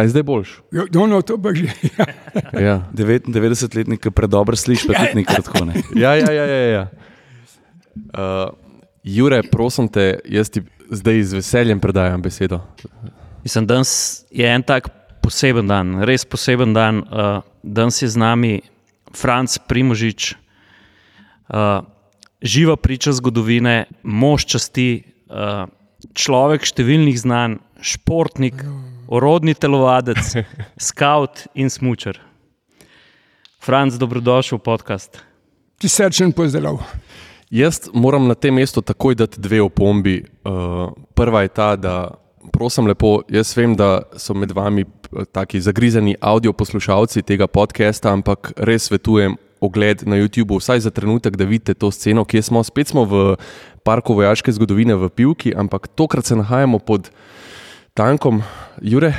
A je zdaj boljš? Jo, No, no, to pa že. Ja. Ja, 99-letnik, ki predobro sliši, pa tudi nekaj tako ne. ja, ja. ja, ja, ja. Uh, Jure, prosim te, jaz ti zdaj z veseljem predajam besedo. Mislim, danes je en tak poseben dan, res poseben dan. Uh, danes je z nami Franc Primožič, uh, živa priča zgodovine, mož časti, uh, človek številnih znanj, športnik, orodni telovadec, scout in smočer. Franc, dobrodošel v podcast. Ti srčen pozdrav. Jaz moram na tem mestu takoj dati dve opombi. Uh, prva je ta, da prosim lepo, jaz vem, da so med vami eh, taki zagrizeni audio poslušalci tega podcasta, ampak res svetujem ogled na YouTubu, vsaj za trenutek, da vidite to sceno, kje smo. Spet smo v parku vojaške zgodovine v Pivki, ampak tokrat se nahajamo pod tankom Jure.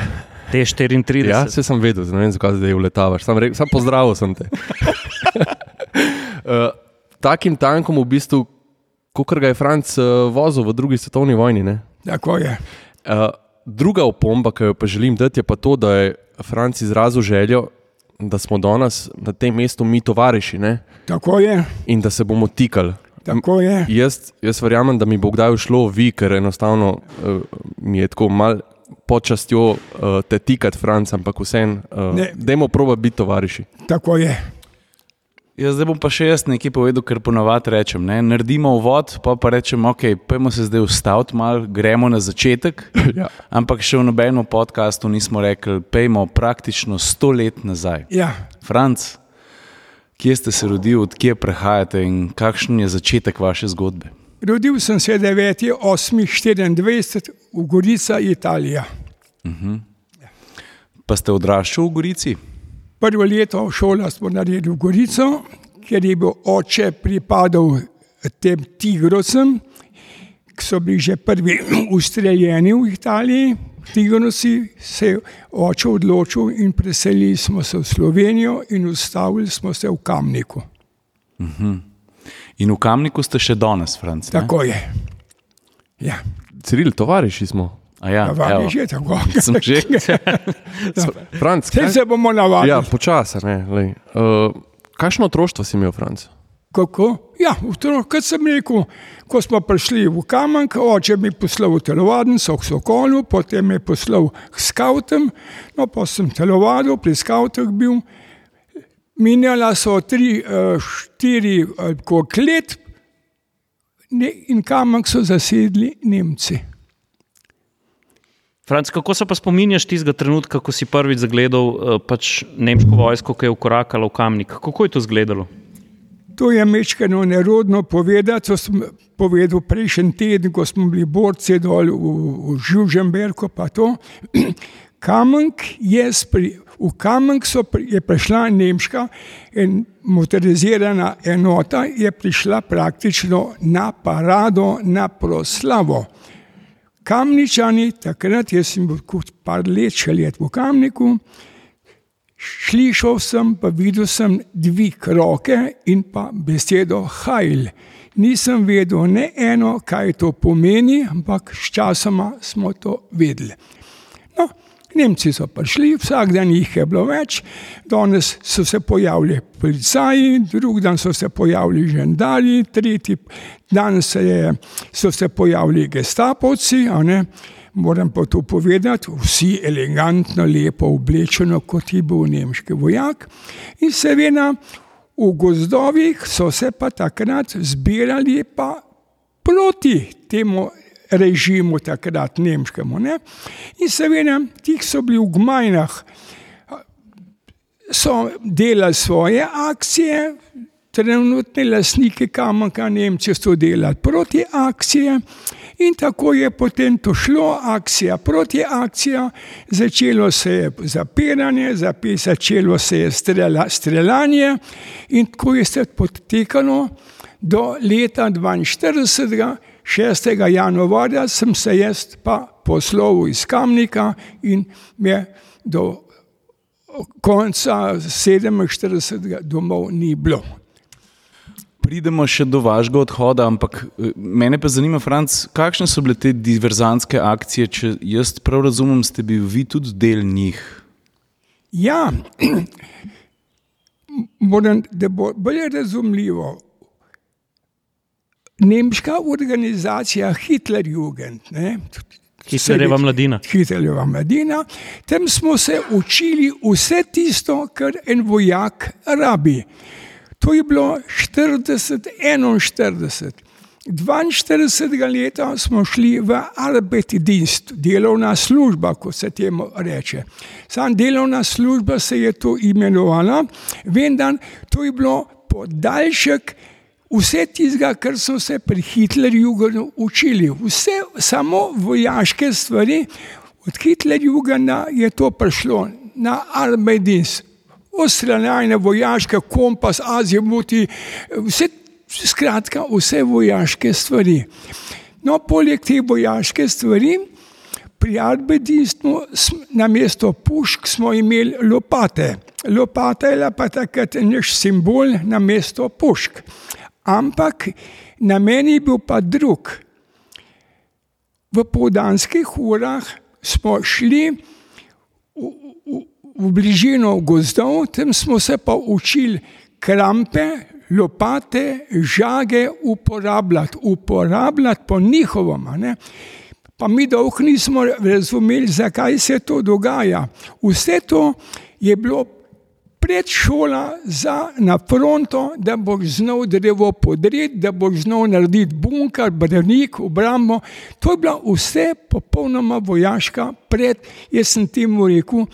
T34. Ja, vse sem vedel, ne vem, zakaj zdaj uletavaš. Sam, rekel, sam pozdravil sem te. uh, takim tankom, v bistvu, kot ga je Franc uh, vozil v drugi svetovni vojni. Ne? Tako je. Uh, druga opomba, ki jo pa želim dati, je pa to, da je Franc izrazil željo, da smo danes na tem mestu mi tovariši ne? Tako je. in da se bomo tikali. Tako je. Jaz, jaz verjamem, da mi bo kdaj šlo vi, ker enostavno uh, mi je tako mal počastjo uh, te tikati, Franc, ampak vseeno, uh, Ne. dajmo proba biti tovariši. Tako je. Jaz zdaj bom pa še jaz nekaj povedal, kar ponovadi rečem. Ne? Naredimo uvod, pa pa rečemo, ok, pojmo se zdaj ustaviti, malo gremo na začetek. Ja. Ampak še v nobenem podkastu nismo rekli, pejmo praktično sto let nazaj. Ja. Franc, kje ste se rodili, odkje prehajate in kakšen je začetek vaše zgodbe? Rodil sem se 9.8.24 v Gorica, Italija. Pa ste odraščali v Gorici? Prvo leto šola smo naredili v Gorico, ker je bil oče pripadal tem tigrovcem, ki so bili že prvi ustreljeni v Italiji. Tigrosi se je oče odločil in preselili smo se v Slovenijo in ustavili smo se v Kamniku. In v Kamniku ste še danes, Franc. ne? Tako je. Ja, Ciril, tovariši smo. A Ja, ja vam je že tako. Sem že. Franc, Vse kaj? se bomo navadili. Ja, počasi. Uh, kakšno otroštvo si imel, Franc? Kako? Ja, otrok, kot sem rekel, ko smo prišli v Kamenk, oče mi je poslal v telovadnico k Sokolu, potem me je poslal k skavtom, no pa sem telovadil, pri skavtah bil. Minjala so tri, eh, štiri eh, kot let in Kamenk so zasedli Nemci. Franc, kako se pa spominjaš tistega trenutka, ko si prvič zagledal uh, pač nemško vojsko, ki je ukorakala v kamnik? Kako je to izgledalo? To je mečkano nerodno povedati, to sem povedal prejšnji teden, ko smo bili borci dol v, v Žuženbergu. Kamenk je, spri, v Kamenk pri- je prišla nemška en, motorizirana enota, je prišla praktično na parado, na proslavo. Kamničani, takrat jaz sem bil kot par let še let v Kamniku, Slišal sem, pa videl sem dvig roke in pa besedo hajl. Nisem vedel ne eno, kaj to pomeni, ampak sčasoma smo to vedeli. No, Nemci so prišli, vsak dan jih je bilo več, danes so se pojavili policaji, drugi dan so se pojavili žandari, tretji dan se je, so se pojavili gestapovci. a ne. Moram pa to povedati, vsi elegantno, lepo oblečeno, kot je bil nemški vojak. In seveda v gozdovih so se pa takrat zbirali pa proti temu režimu, takrat nemškemu. Ne? In seveda ti so bili v gmajnah, so delali svoje akcije, trenutni lastniki Kamenka, Nemci so delali proti akcije. In tako je potem to šlo, akcija proti akcija, začelo se je zapiranje, zapi- začelo se je strela, streljanje in tako je se potekalo do leta 42. 6. januarja sem se jaz pa poslovil iz Kamnika in je do konca 47. domov ni bilo. Pridemo še do vašega odhoda, ampak eh, mene pa zanima, Franc, kakšne so bile te diverzantske akcije? Če jaz prav razumem, ste bili vi tudi del njih. Ja, moram, da bo bolj razumljivo. Nemška organizacija Hitlerjugend, ne, Hitlerjeva mladina. Hitlerjeva mladina, tam smo se učili vse tisto, kar en vojak rabi. To je bilo 40, 41. 42. leta smo šli v Arbeitdienst, delovna služba, kot se temu reče. Sam delovna služba se je to imenovala, vendar to je bilo podaljšek vse tistega, kar so se pri Hitlerju učili, vse samo vojaške stvari. Od Hitlerja je to prišlo na Arbeitdienst. Ostranjene vojaške, kompas, azimuti, vse skratka, vse vojaške stvari. No, poleg te vojaške stvari, pri Arbedistu na mesto pušk smo imeli lopate. Lopata je pa takrat naš simbol na mesto pušk. Ampak namen je bil pa drug. V povdanskih urah smo šli v, bližino gozdov, tam smo se pa učili krampe, lopate, žage uporabljati, uporabljati po njihovem. Ne? Pa mi dolgo nismo razumeli, zakaj se to dogaja. Vse to je bilo predšola za na fronto, da boš znal drevo podreti, da boš znal narediti bunker, branik, obrambo. To je bila vse popolnoma vojaška pred, jaz sem temu rekel,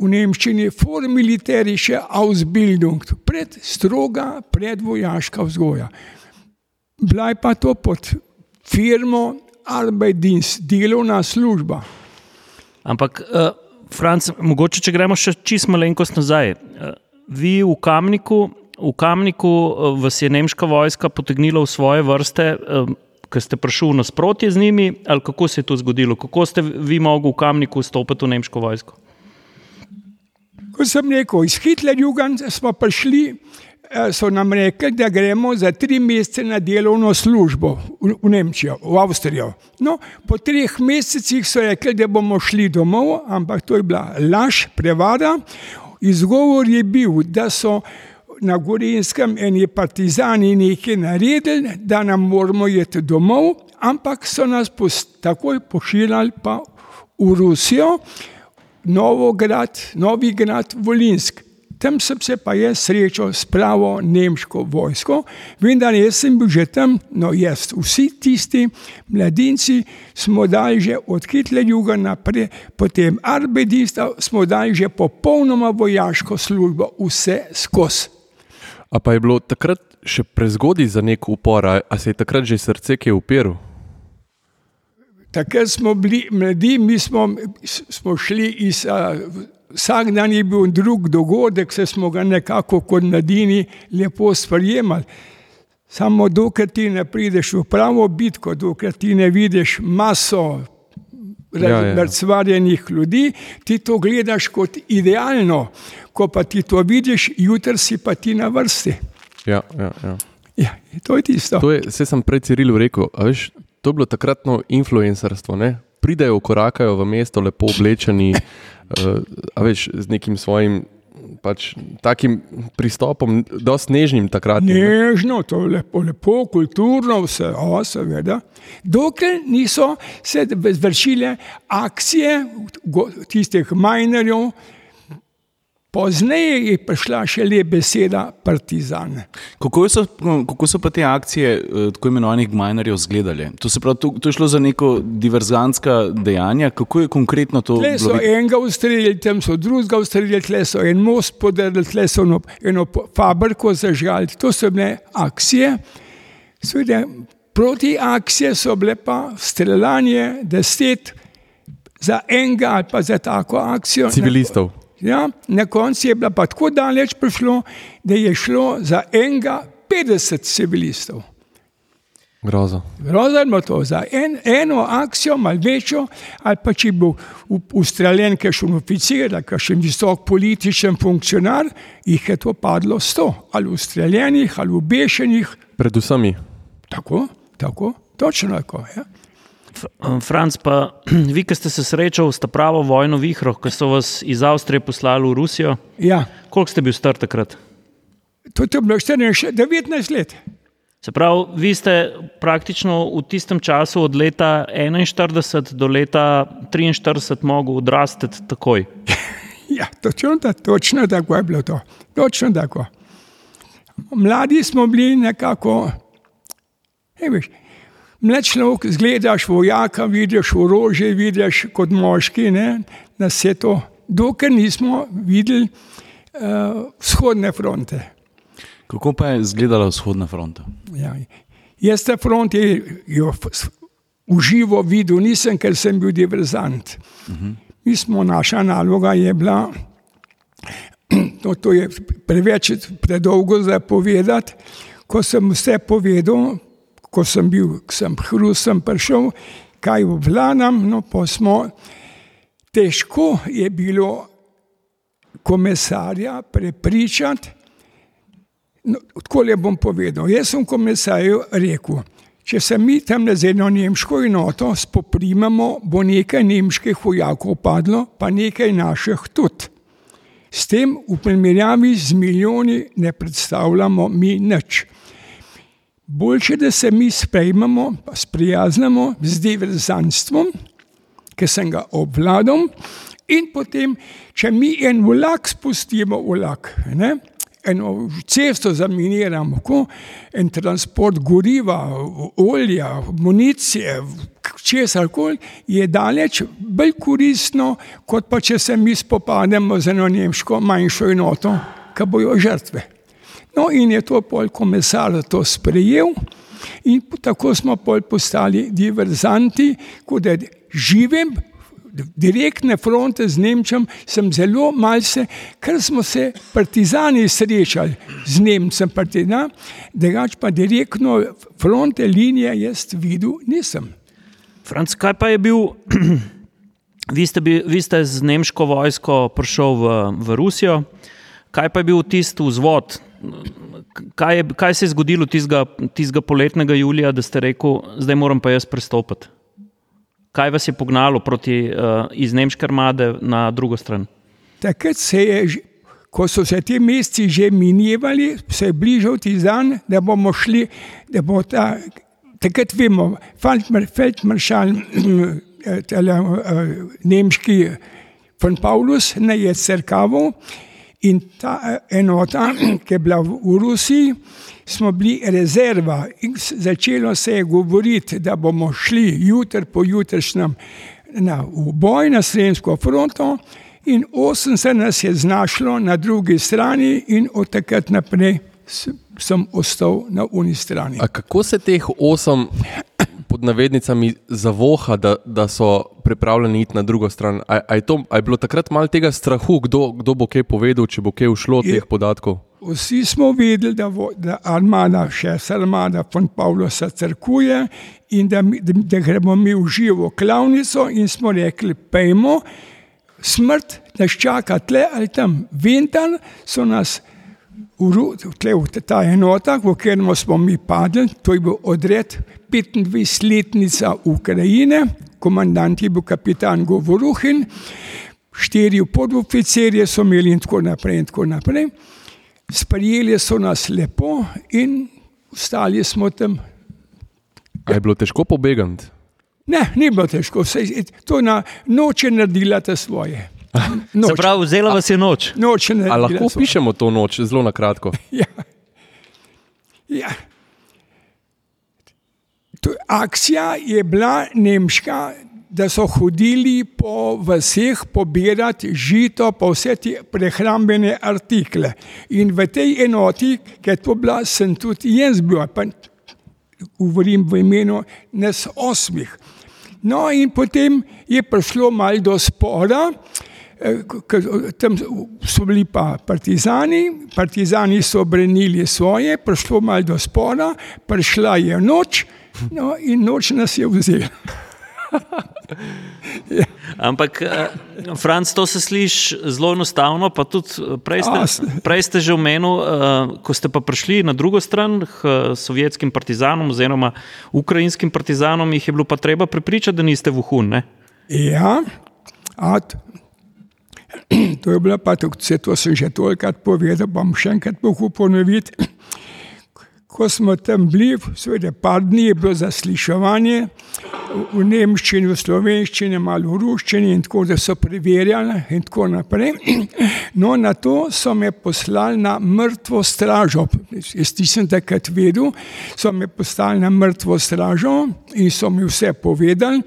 v Nemščini formilitarische Ausbildung, pred stroga predvojaška vzgoja. Bila je pa to pod firmo Arbeitdienst, delovna služba. Ampak, uh, Franc, mogoče če gremo še čist malenkost nazaj. Uh, vi v Kamniku, v Kamniku uh, vas je nemška vojska potegnila v svoje vrste, uh, ker ste prišli v nasprotje z njimi, ali kako se je to zgodilo? Kako ste vi mogli v Kamniku stopiti v nemško vojsko? Kot sem rekel, iz Hitlerjugend smo prišli, so nam rekli, da gremo za tri mesece na delovno službo v, Nemčijo, v Avstrijo. No, po treh mesecih so rekli, da bomo šli domov, ampak to je bila laž, prevara. Izgovor je bil, da so na Gorenskem eni partizani nekaj naredili, da nam moramo jeti domov, ampak so nas takoj pošiljali pa v Rusijo. Novograd, Novi grad, Volinsk. Tam sem se pa jaz srečal s pravo nemško vojsko, vendar jaz sem bil že tam, no jaz, vsi tisti mladinci smo dali že od Hitlerjuga naprej, potem Arbedista smo dali že popolnoma vojaško službo, vse skozi. A pa je bilo takrat še prezgodaj za nek upor, a se je takrat že srce kje upiralo? Takrat smo bili mladi, mi smo, smo šli iz. A, vsak dan je bil drug dogodek, se smo ga nekako kot mladini lepo sprejemali. Samo dokler ti ne prideš v pravo bitko, dokler ti ne vidiš maso razvarjenih ja, ja. ljudi, ti to gledaš kot idealno. Ko pa ti to vidiš, jutri si pa ti na vrsti. Ja, ja, ja. Ja, to je tisto. To je, sem prej Cirilu rekel, veš, to je bilo takratno influencerstvo. Ne? Pridejo, korakajo v mesto, lepo oblečeni, uh, veš, z nekim svojim pač, takim pristopom, dosti nežnim takrat. Nežno, to je lepo, lepo kulturno, vse, o, seveda. Dokler niso se vršile akcije tistih majnerjev, Pozneje je prišla še le beseda partizan. Kako so, kako so pa te akcije eh, tako imenovanih gmajnerjev izgledale? To, to, to je šlo za neko diverzantska dejanja, kako je konkretno to? Tle so enega ustrelili, tam so drugega ustrelili, tle so en most podarili, tle so eno, eno fabriko zažgali. To so bile akcije. Svede, proti akcije so bile pa streljanje deset za enega ali pa za tako akcijo. Civilistov. Ja, na koncu je bilo pa tako daleč prišlo, da je šlo za enega 50 civilistov. Grozo. Grozno to za en, eno akcijo, malo večjo, ali pa če bo ustreljen, ki je še oficir, ali pa še visok političen funkcionar, jih je to padlo sto, ali ustreljenih, ali ubešenih. Predvsem. Tako, tako, točno tako. Ja. F- Franc, pa vi, ki ste se srečali s pravo vojno vihro, ki so vas iz Avstrije poslali v Rusijo, Ja, koliko ste bil star takrat? to, to je bilo 14, 19 let. Se pravi, vi ste praktično v tistem času od leta 41 do leta 43 mogli odrasti takoj. Ja, točno, ta, točno tako je bilo to. Točno tako. Mladi smo bili nekako, ne veš, mlad človek, zgledaš vojaka, vidiš orožje, vidiš kot moški, ne, na vse to, dokler nismo videli uh, vzhodne fronte. Kako pa je izgledala vzhodna fronta? Ja. Jaz te fronte jo f- v živo videl nisem, ker sem bil diverzant. Mi smo, naša naloga je bila, no, to je preveč predolgo za povedati, ko sem vse povedal, ko sem bil, sem hrus, sem prišel, kaj obvladam, no pa smo, težko je bilo komisarja prepričati, No, tako le bom povedal. Jaz sem komisarju rekel, če se mi tam z eno nemško enoto spoprimemo, bo nekaj nemških vojakov padlo, pa nekaj naših tudi. S tem v primerjavi z milijoni ne predstavljamo mi nič. Boljše, da se mi sprejmemo, sprijaznimo z diverzantstvom, ki sem ga obvladal, in potem, če mi en vlak spustimo, vlak, ne, eno cesto zaminiramo, ko en transport goriva, olja, municije, česar koli, je daleč bolj koristno, kot pa če se mi spopademo z eno nemško manjšo enoto, ki bojo žrtve. No, in je to pol komisar to sprejel, in tako smo pol postali diverzanti, kot da živim. Direktne fronte z Nemčem sem zelo malce, ker smo se partizani srečali z Nemcem, partizan, drugač pa direktno fronte linije jaz videl nisem. Franc, kaj pa je bil? Vi ste, bil, vi ste z nemško vojsko prišel v, v Rusijo. Kaj pa je bil tisti vzvod? Kaj, je, kaj se je zgodilo tistega poletnega julija, da ste rekel, zdaj moram pa jaz prestopiti? Kaj vas je pognalo proti, uh, iz nemške armade na drugo stran? Takrat se je, ko so se ti meseci že minjevali, se je bližal ti dan, da bomo šli, da bo ta, takrat vemo, feldmaršal, nemški von Paulus, ne je crkaval in ta enota, ki je bila v Rusiji, smo bili rezerva in začelo se je govoriti, da bomo šli jutri po jutrišnjem na boj na Sremsko fronto in 80 nas je znašlo na drugi strani in od takrat naprej sem ostal na uni strani. A kako se teh osem pod navednicami zavoha, da, da so pripravljeni iti na drugo stran? A, a, je, to, a je bilo takrat malo tega strahu, kdo, kdo bo kaj povedal, če bo kaj ušlo od teh podatkov? Vsi smo vedeli, da, vo, da armada, še armada von Pavlosa crkuje in da, mi- da, da gremo mi v živo klavnico in smo rekli, pejmo, smrt nas čaka tle ali tam. Vendar so nas tle, ta enota, v katerem smo mi padli, to je bil odred 25-letnica Ukrajine, komandant je bil kapitan Govoruhin, štiri podoficirje so imeli in tako naprej in tako naprej. Sprijeli so nas lepo in ostali smo tam. A je bilo težko pobegati? Ne, ni bilo težko, vse, to na noč je naredila te svoje. Se Noč, pravi, vzela vas je noč. noč je A lahko svoje. pišemo to noč, zelo na kratko? Ja. Ja. To, akcija je bila nemška, da so hodili po vseh pobirati žito, pa vse te prehrambene artikle. In v tej enoti, ki je to bila, sem tudi jaz bil, pa govorim v imenu nas osmih. No, in potem je prišlo malo do spora, tam so bili pa partizani, partizani so obrenili svoje, prišlo malo do spora, prišla je noč No, in noč nas je vzel. Ampak, eh, Franc, to se sliši zelo enostavno. pa tudi, eh, Prej ste, prej ste že omenili, eh, ko ste pa prišli na drugo stran, k eh, sovjetskim partizanom oziroma ukrajinskim partizanom, jih je bilo pa treba prepričati, da niste vohun. Ne? Ja, a, t- to je bila pa vse to sem že tolikrat povedal, bom še enkrat mogel ponoviti. Ko smo tam bili, seveda, par dni je bilo zasliševanje v nemščini, v slovenščini, malo v ruščini, in tako da so preverjali, in tako naprej. No, na to so me poslali na mrtvo stražo. Jaz nisem takrat vedel, so me poslali na mrtvo stražo in so mi vse povedali.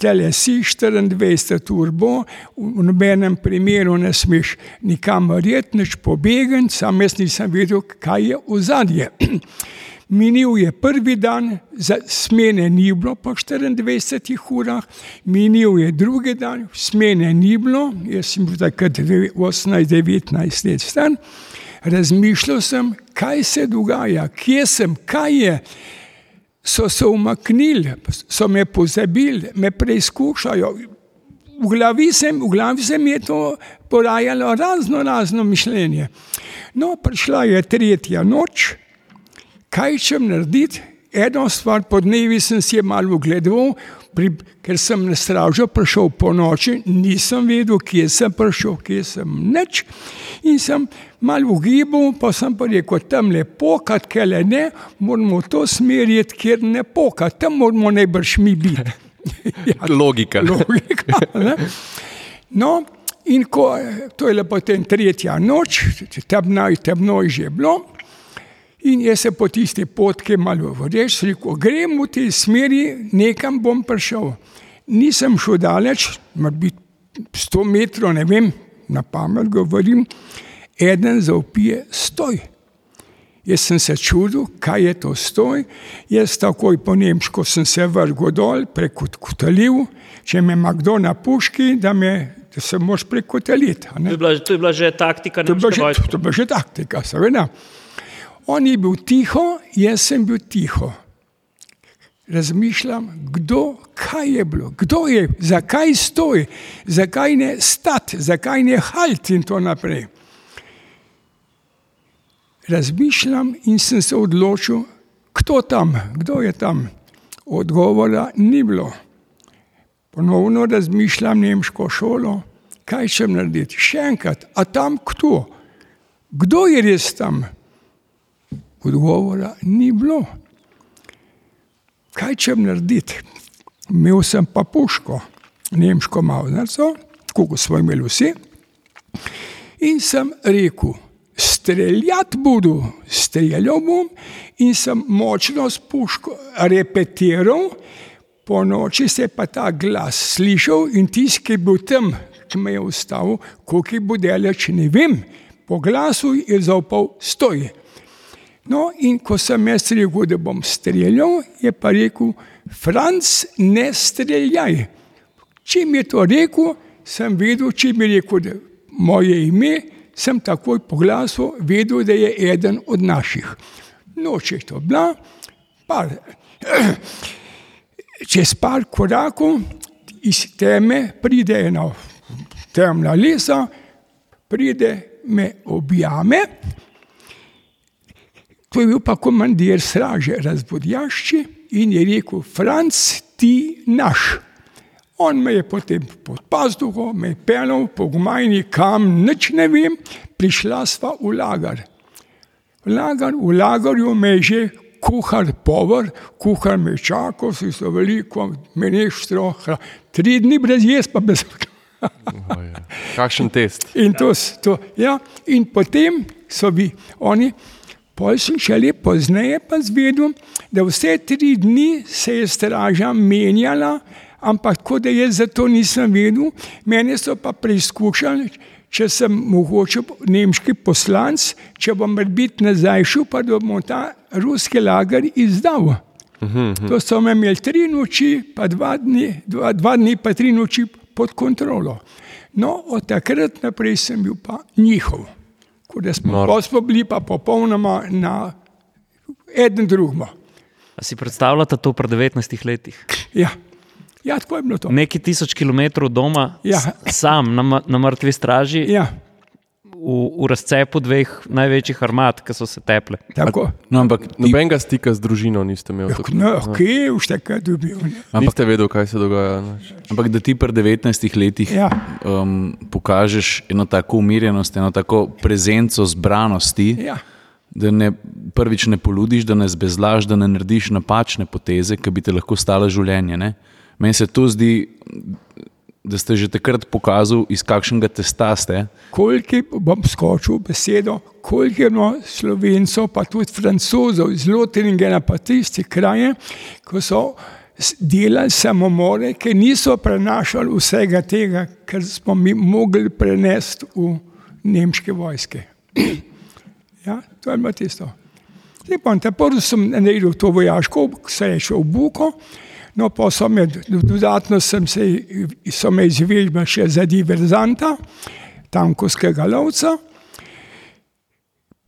Tele si 24 ur bo, v nobenem primeru ne smeš nikamor jet, nič pobegati, sam jaz nisem vedel, kaj je v zadnje. Minil je prvi dan, smene ni bilo po 24 urah, minil je drugi dan, smene ni bilo, jaz sem bil takrat 18-19 let star. Razmišljal sem, kaj se dogaja, kje sem, kaj je. So se umaknili, so me pozabili, me preizkušajo. V glavi, sem, v glavi se mi je to porajalo razno razno mišljenje. No, prišla je tretja noč, kaj čem narediti? Eno stvar po dnevi sem si je malo ogledal, pri, ker sem na stražo prišel po noči, nisem vedel, kje sem prišel, kje sem nič. In sem malo ugibal, pa sem pa rekel, tam ne pokat, ker le ne, moramo to smeriti, kjer ne pokat, tam moramo najbrž mi biti. ja, Logika. logika. ne. No, in ko, to je lepo potem tretja noč, temno, temno je že bilo. In jaz se po tisti potki malo vodiš, rekel, grem v tej smeri, nekam bom prišel. Nisem šel daleč, morda 100 metrov, ne vem, na pamet govorim, eden zaupije stoj. Jaz sem se čudil, kaj je to stoj. Jaz takoj po nemško sem se vrgel dol, prekotalil, če me ima kdo na puški, da, me, da se moš prekotaliti. To je bila, to je bila že taktika je bila nemške že, vojske. to je bila že taktika, seveda. On je bil tiho, jaz sem bil tiho. Razmišljam, kdo, kaj je bilo, kdo je, zakaj stoji, zakaj ne stati, zakaj ne halt in to naprej. Razmišljam in sem se odločil, kdo tam, kdo je tam. Odgovora ni bilo. Ponovno razmišljam nemško šolo, kaj še narediti. Še enkrat, a tam kdo? Kdo je res tam? Odgovora ni bilo. Kaj če narediti? Imel sem pa puško, nemško mavnarco, tako kot smo imeli vsi. In sem rekel, streljati bodo, streljal bom in sem močno s puško repetiral, po noči se je pa ta glas slišal in tisti, ki je bil tam, ki me je ustavil, koliko je bo daleč, ne vem, po glasu je zaupal stoji. No, in ko sem jaz rekel, da bom streljal, je pa rekel, Franc, ne streljaj. Če mi je to rekel, sem vedel, če mi je rekel moje ime, sem takoj po glasu vedel, da je eden od naših. Noč je to bila, par, čez par korakov iz teme pride ena temna lesa, pride me objame. To je bil pa komandir straže, razvodjašči in je rekel: Franc, ti naš. On me je potem pod pazduho, me je pelal po gmajni, kam nič ne vem, prišla sva v lagar. Lagar, v lagarju me je že kuhar, povor, kuhar me je čakal, si so veliko, meneš stroha, tri dni brez jaz, pa brez. Kakšen test? In, to, to, ja, in potem so bi oni, pol sem šele pozneje pa zvedel, da vse tri dni se je straža menjala, ampak tako da jaz za to nisem vedel, mene so pa preizkušali, če sem mogoče nemški poslanc, če bom biti nazaj šel, pa da bom ta ruski lager izdal. To so me imeli tri noči, pa dva dni, dva, dva dni, pa tri noči pod kontrolo. No, od takrat naprej sem bil pa njihov. Da smo, pol smo bili pa popolnoma na eden drugemu. A si predstavljate to pri 19 letih? Ja. ja, tako je bilo to. Nekaj tisoč kilometrov doma, Ja. sam na, na mrtvi straži, Ja, v, v razcepu dveh največjih armad, ki so se teple. tako. No, ampak ti, Nobenega stika z družino niste imeli. tako- No, kje už takrat dobil? ne? Niste vedeli, kaj se dogaja. ne. ampak da ti pri 19 letih Ja. um, pokažeš eno tako umirjenost, eno tako prezenco zbranosti, Ja. da ne, prvič ne poludiš, da ne zbezlaš, da ne narediš napačne poteze, ki bi te lahko stale življenje. Ne? Meni se to zdi, da ste že takrat pokazali, iz kakšnega testa ste. Koliko je, bom skočil besedo, koliko je bilo slovencov, pa tudi francozov iz Lotringena, pa tiste kraje, ko so delali samomore, ki niso prenašali vsega tega, kar smo mi mogli prenesti v nemške vojske. Ja, to je bilo tisto. Zdaj pa te prvo sem naredil to vojaško, se je šel v Buko, no pa so me, dodatno sem se, so me izvežbali še za diverzanta, tankovskega lovca.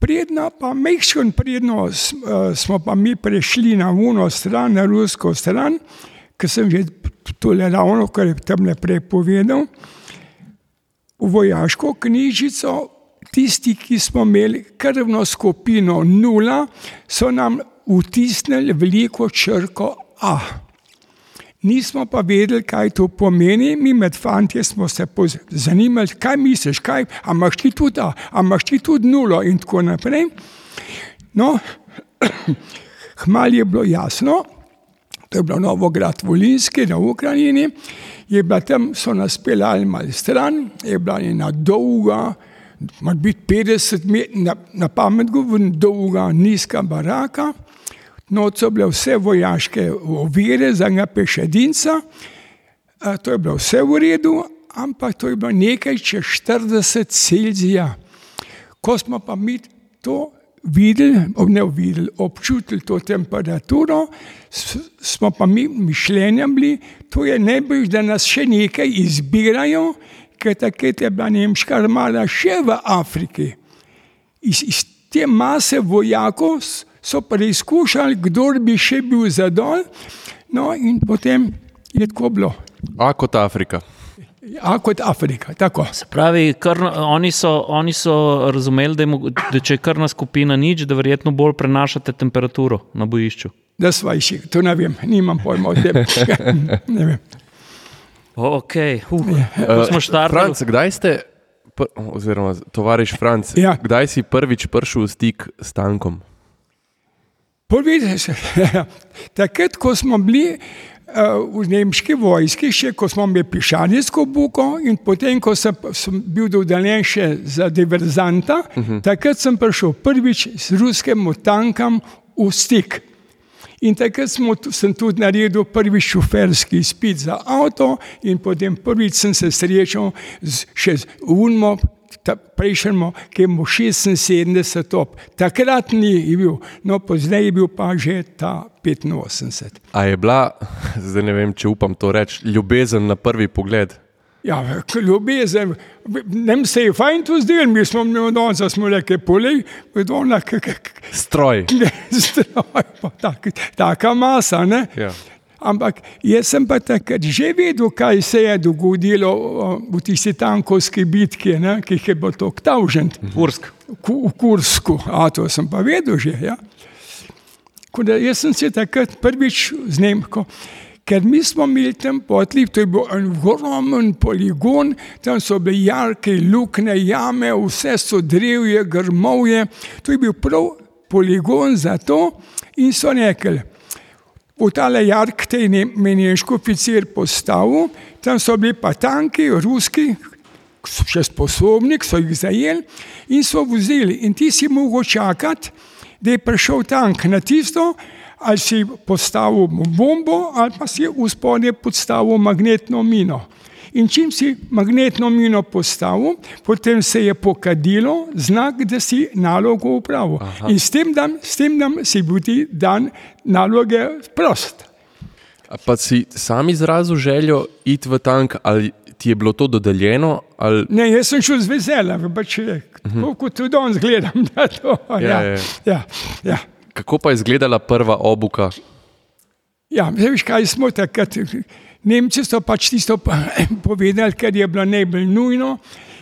Predno, pa mehko predno eh, smo pa mi prešli na uno stran, na rusko stran, ker sem že tole ravno, kar je tam naprej povedal, v vojaško knjižico, tisti, ki smo imeli krvno skupino nula, so nam vtisnili veliko črko A. Nismo pa vedeli, kaj to pomeni. Mi med fanti smo se zanimali, kaj misliš, kaj, a imaš ti tudi A, a imaš ti tudi nulo in tako naprej. No, hmal je bilo jasno, to je bilo Novograd Volinski na Ukrajini, je bila tam, so nas peljali malo stran, je bila ena dolga, malo biti 50 metrov, na, na pamet govorim, dolga, nizka baraka, noč so bile vse vojaške ovire za enega pešadinca, A, to je bilo vse v redu, ampak to je bilo nekaj čez 40 Celzija. Ko smo pa mi to videli, ne videli, občutili to temperaturo, smo pa mi mišljenja bili, to je najbolj, da nas še nekaj izbirajo, ker takrat je bila nemška armada še v Afriki. Iz, iz te mase vojakov so preizkušali, kdo bi še bil zadol, no in potem je tako bilo. A kot Afrika. A kot Afrika, tako. Se pravi, krna, oni, so, oni so razumeli, da, je, mogo- da če je krvna skupina nič, da verjetno bolj prenašate temperaturo na bojišču. Da sva išli, to ne vem, nimam pojma o tem. ne vem. Ok, uh, ko smo štartali. Franc, kdaj ste, pr, oziroma tovariš Franc, Ja. kdaj si prvič prišel v stik s tankom? Povedi se, takrat, ko smo bili uh, v nemški vojski, še ko smo imeli pišanisko buko in potem, ko sem, sem bil dodeljen še za diverzanta, uh -huh. takrat sem prišel prvič s ruskim tankom v stik. In takrat smo, sem tudi naredil prvi šoferski izpit za avto, in potem prvič sem se srečal z, še z Unmo, prejšnjemu, ki je imel 76 top. Takrat ni bil, no pozneje je bil pa že ta 85. A je bila, zdaj ne vem, če upam to reči, ljubezen na prvi pogled? Ja, ljubezen, nam se je fajn to zdelo, mi smo mi danes, da smo rekli, polej, vedno, Stroj. stroj, pa tak, taka masa, ne? Ja. Ampak jaz sem pa takrat že vedel, kaj se je dogodilo v tisti tankovski bitki, ne, ki jih je bilo tako tavžent Kursk. v Kursku. A to sem pa vedel že. Ja. Tako Da, jaz sem se takrat prvič z Nemko, ker mi smo imeli tam potlip, to je bil en ogromen poligon, tam so bile jarke, lukne, jame, vse so drevje, grmovje. To je bil prav poligon za to in so rekli, v tale jark te je menješki oficir postavil, tam so bili pa tanki, ruski, še sposobni, so jih zajeli in so vozili. In ti si mogel čakati, da je prišel tank na tisto, ali si postavil bombo, ali pa si v spodnje postavil magnetno mino. In čim si magnetno mino postavil, potem se je pokadilo znak, da si nalogo upravil. Aha. In s tem, dan, s tem dan si bil ti dan naloge prost. A pa si sam izrazil željo iti v tank, ali ti je bilo to dodeljeno? Ali... Ne, jaz sem šel z veseljem, pač, tako kot tudi danes gledam. da To, ja, Ja, ja, ja. ja, ja. Kako pa je izgledala prva obuka? Ja, veš, kaj smo takrat. Nemci so pač tisto povedali, kar je bilo najbolj nujno,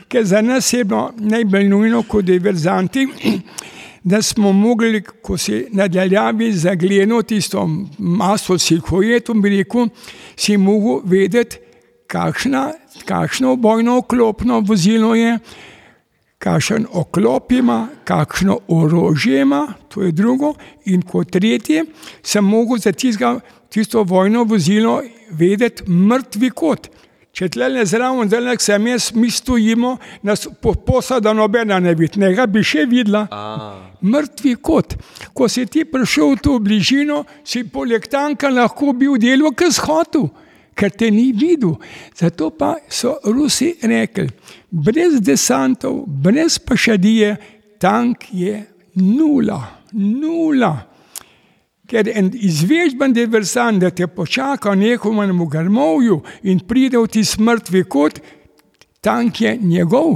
ker za nas je bilo najbolj nujno, kot diverzanti, da smo mogli, ko si nadaljavi zagledal tisto maso silhojetom, bi rekel, si mogel vedeti, kakšna, kakšno bojno oklopno vozilo je, kakšen oklop ima, kakšno orožje ima, to je drugo. In kot tretje, sem mogel za tistega, tisto vojno vozilo vedeti mrtvi kot. Če tle ne zraven, da sem jaz, mi stojimo, nas po, posada nobena ne vidi, ne ga bi še videla. Mrtvi kot. Ko si ti prišel v to bližino, si poleg tanka lahko bil delo, ki si hotel, ker te ni videl. Zato pa so Rusi rekli, brez desantov, brez pašadije, tank je nula, nula. Ker en izvežben diversant, da te počaka v nekom grmovju in pride v ti smrtvi kot, tank je njegov,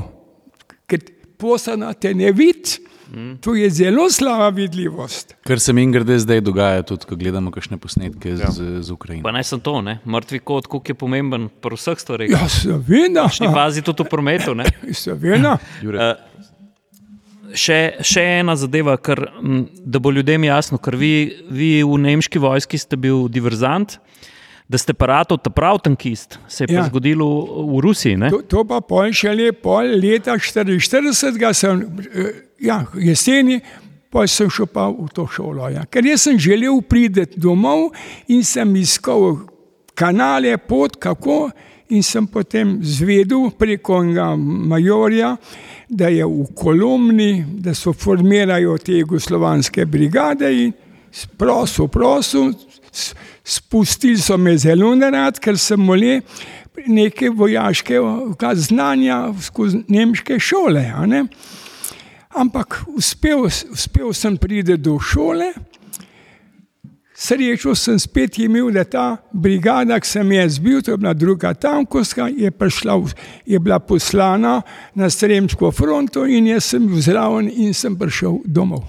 ker posana te ne vidi. Mm. To je zelo slaba vidljivost. Kar se mi grede zdaj dogaja, tudi ko gledamo kakšne posnetke ja. z, z Ukrajine. Pa ne sem to, ne? mrtvi kot, koliko je pomemben pri vseh stvareh. Ja, seveda. Še pazi tudi v prometu. seveda. Uh, še, še ena zadeva, kar, da bo ljudem jasno, ker vi, vi v nemški vojski ste bil diverzant. Da ste pa rado ta prav tankist, se je ja. zgodilo v Rusiji. To, to pa pol še le pol leta 44, sem, ja, jeseni, pa sem šel pa v to šolo. Ja. Ker jaz sem želel priti domov in sem iskal kanale, pot, kako. In sem potem zvedel preko majorja, da je v Kolumni, da so formirajo te jugoslovanske brigade in prosil, prosil, spustili so me zelo narad, ker sem mole neke vojaške znanja skozi nemške šole. Ampak uspel, uspel sem priti do šole. Srečo sem spet imel, da ta brigada, ki sem jaz bil, to je bila druga tankovska, je, prišla, je bila poslana na Sremsko fronto in jaz sem bil zraven in sem prišel domov.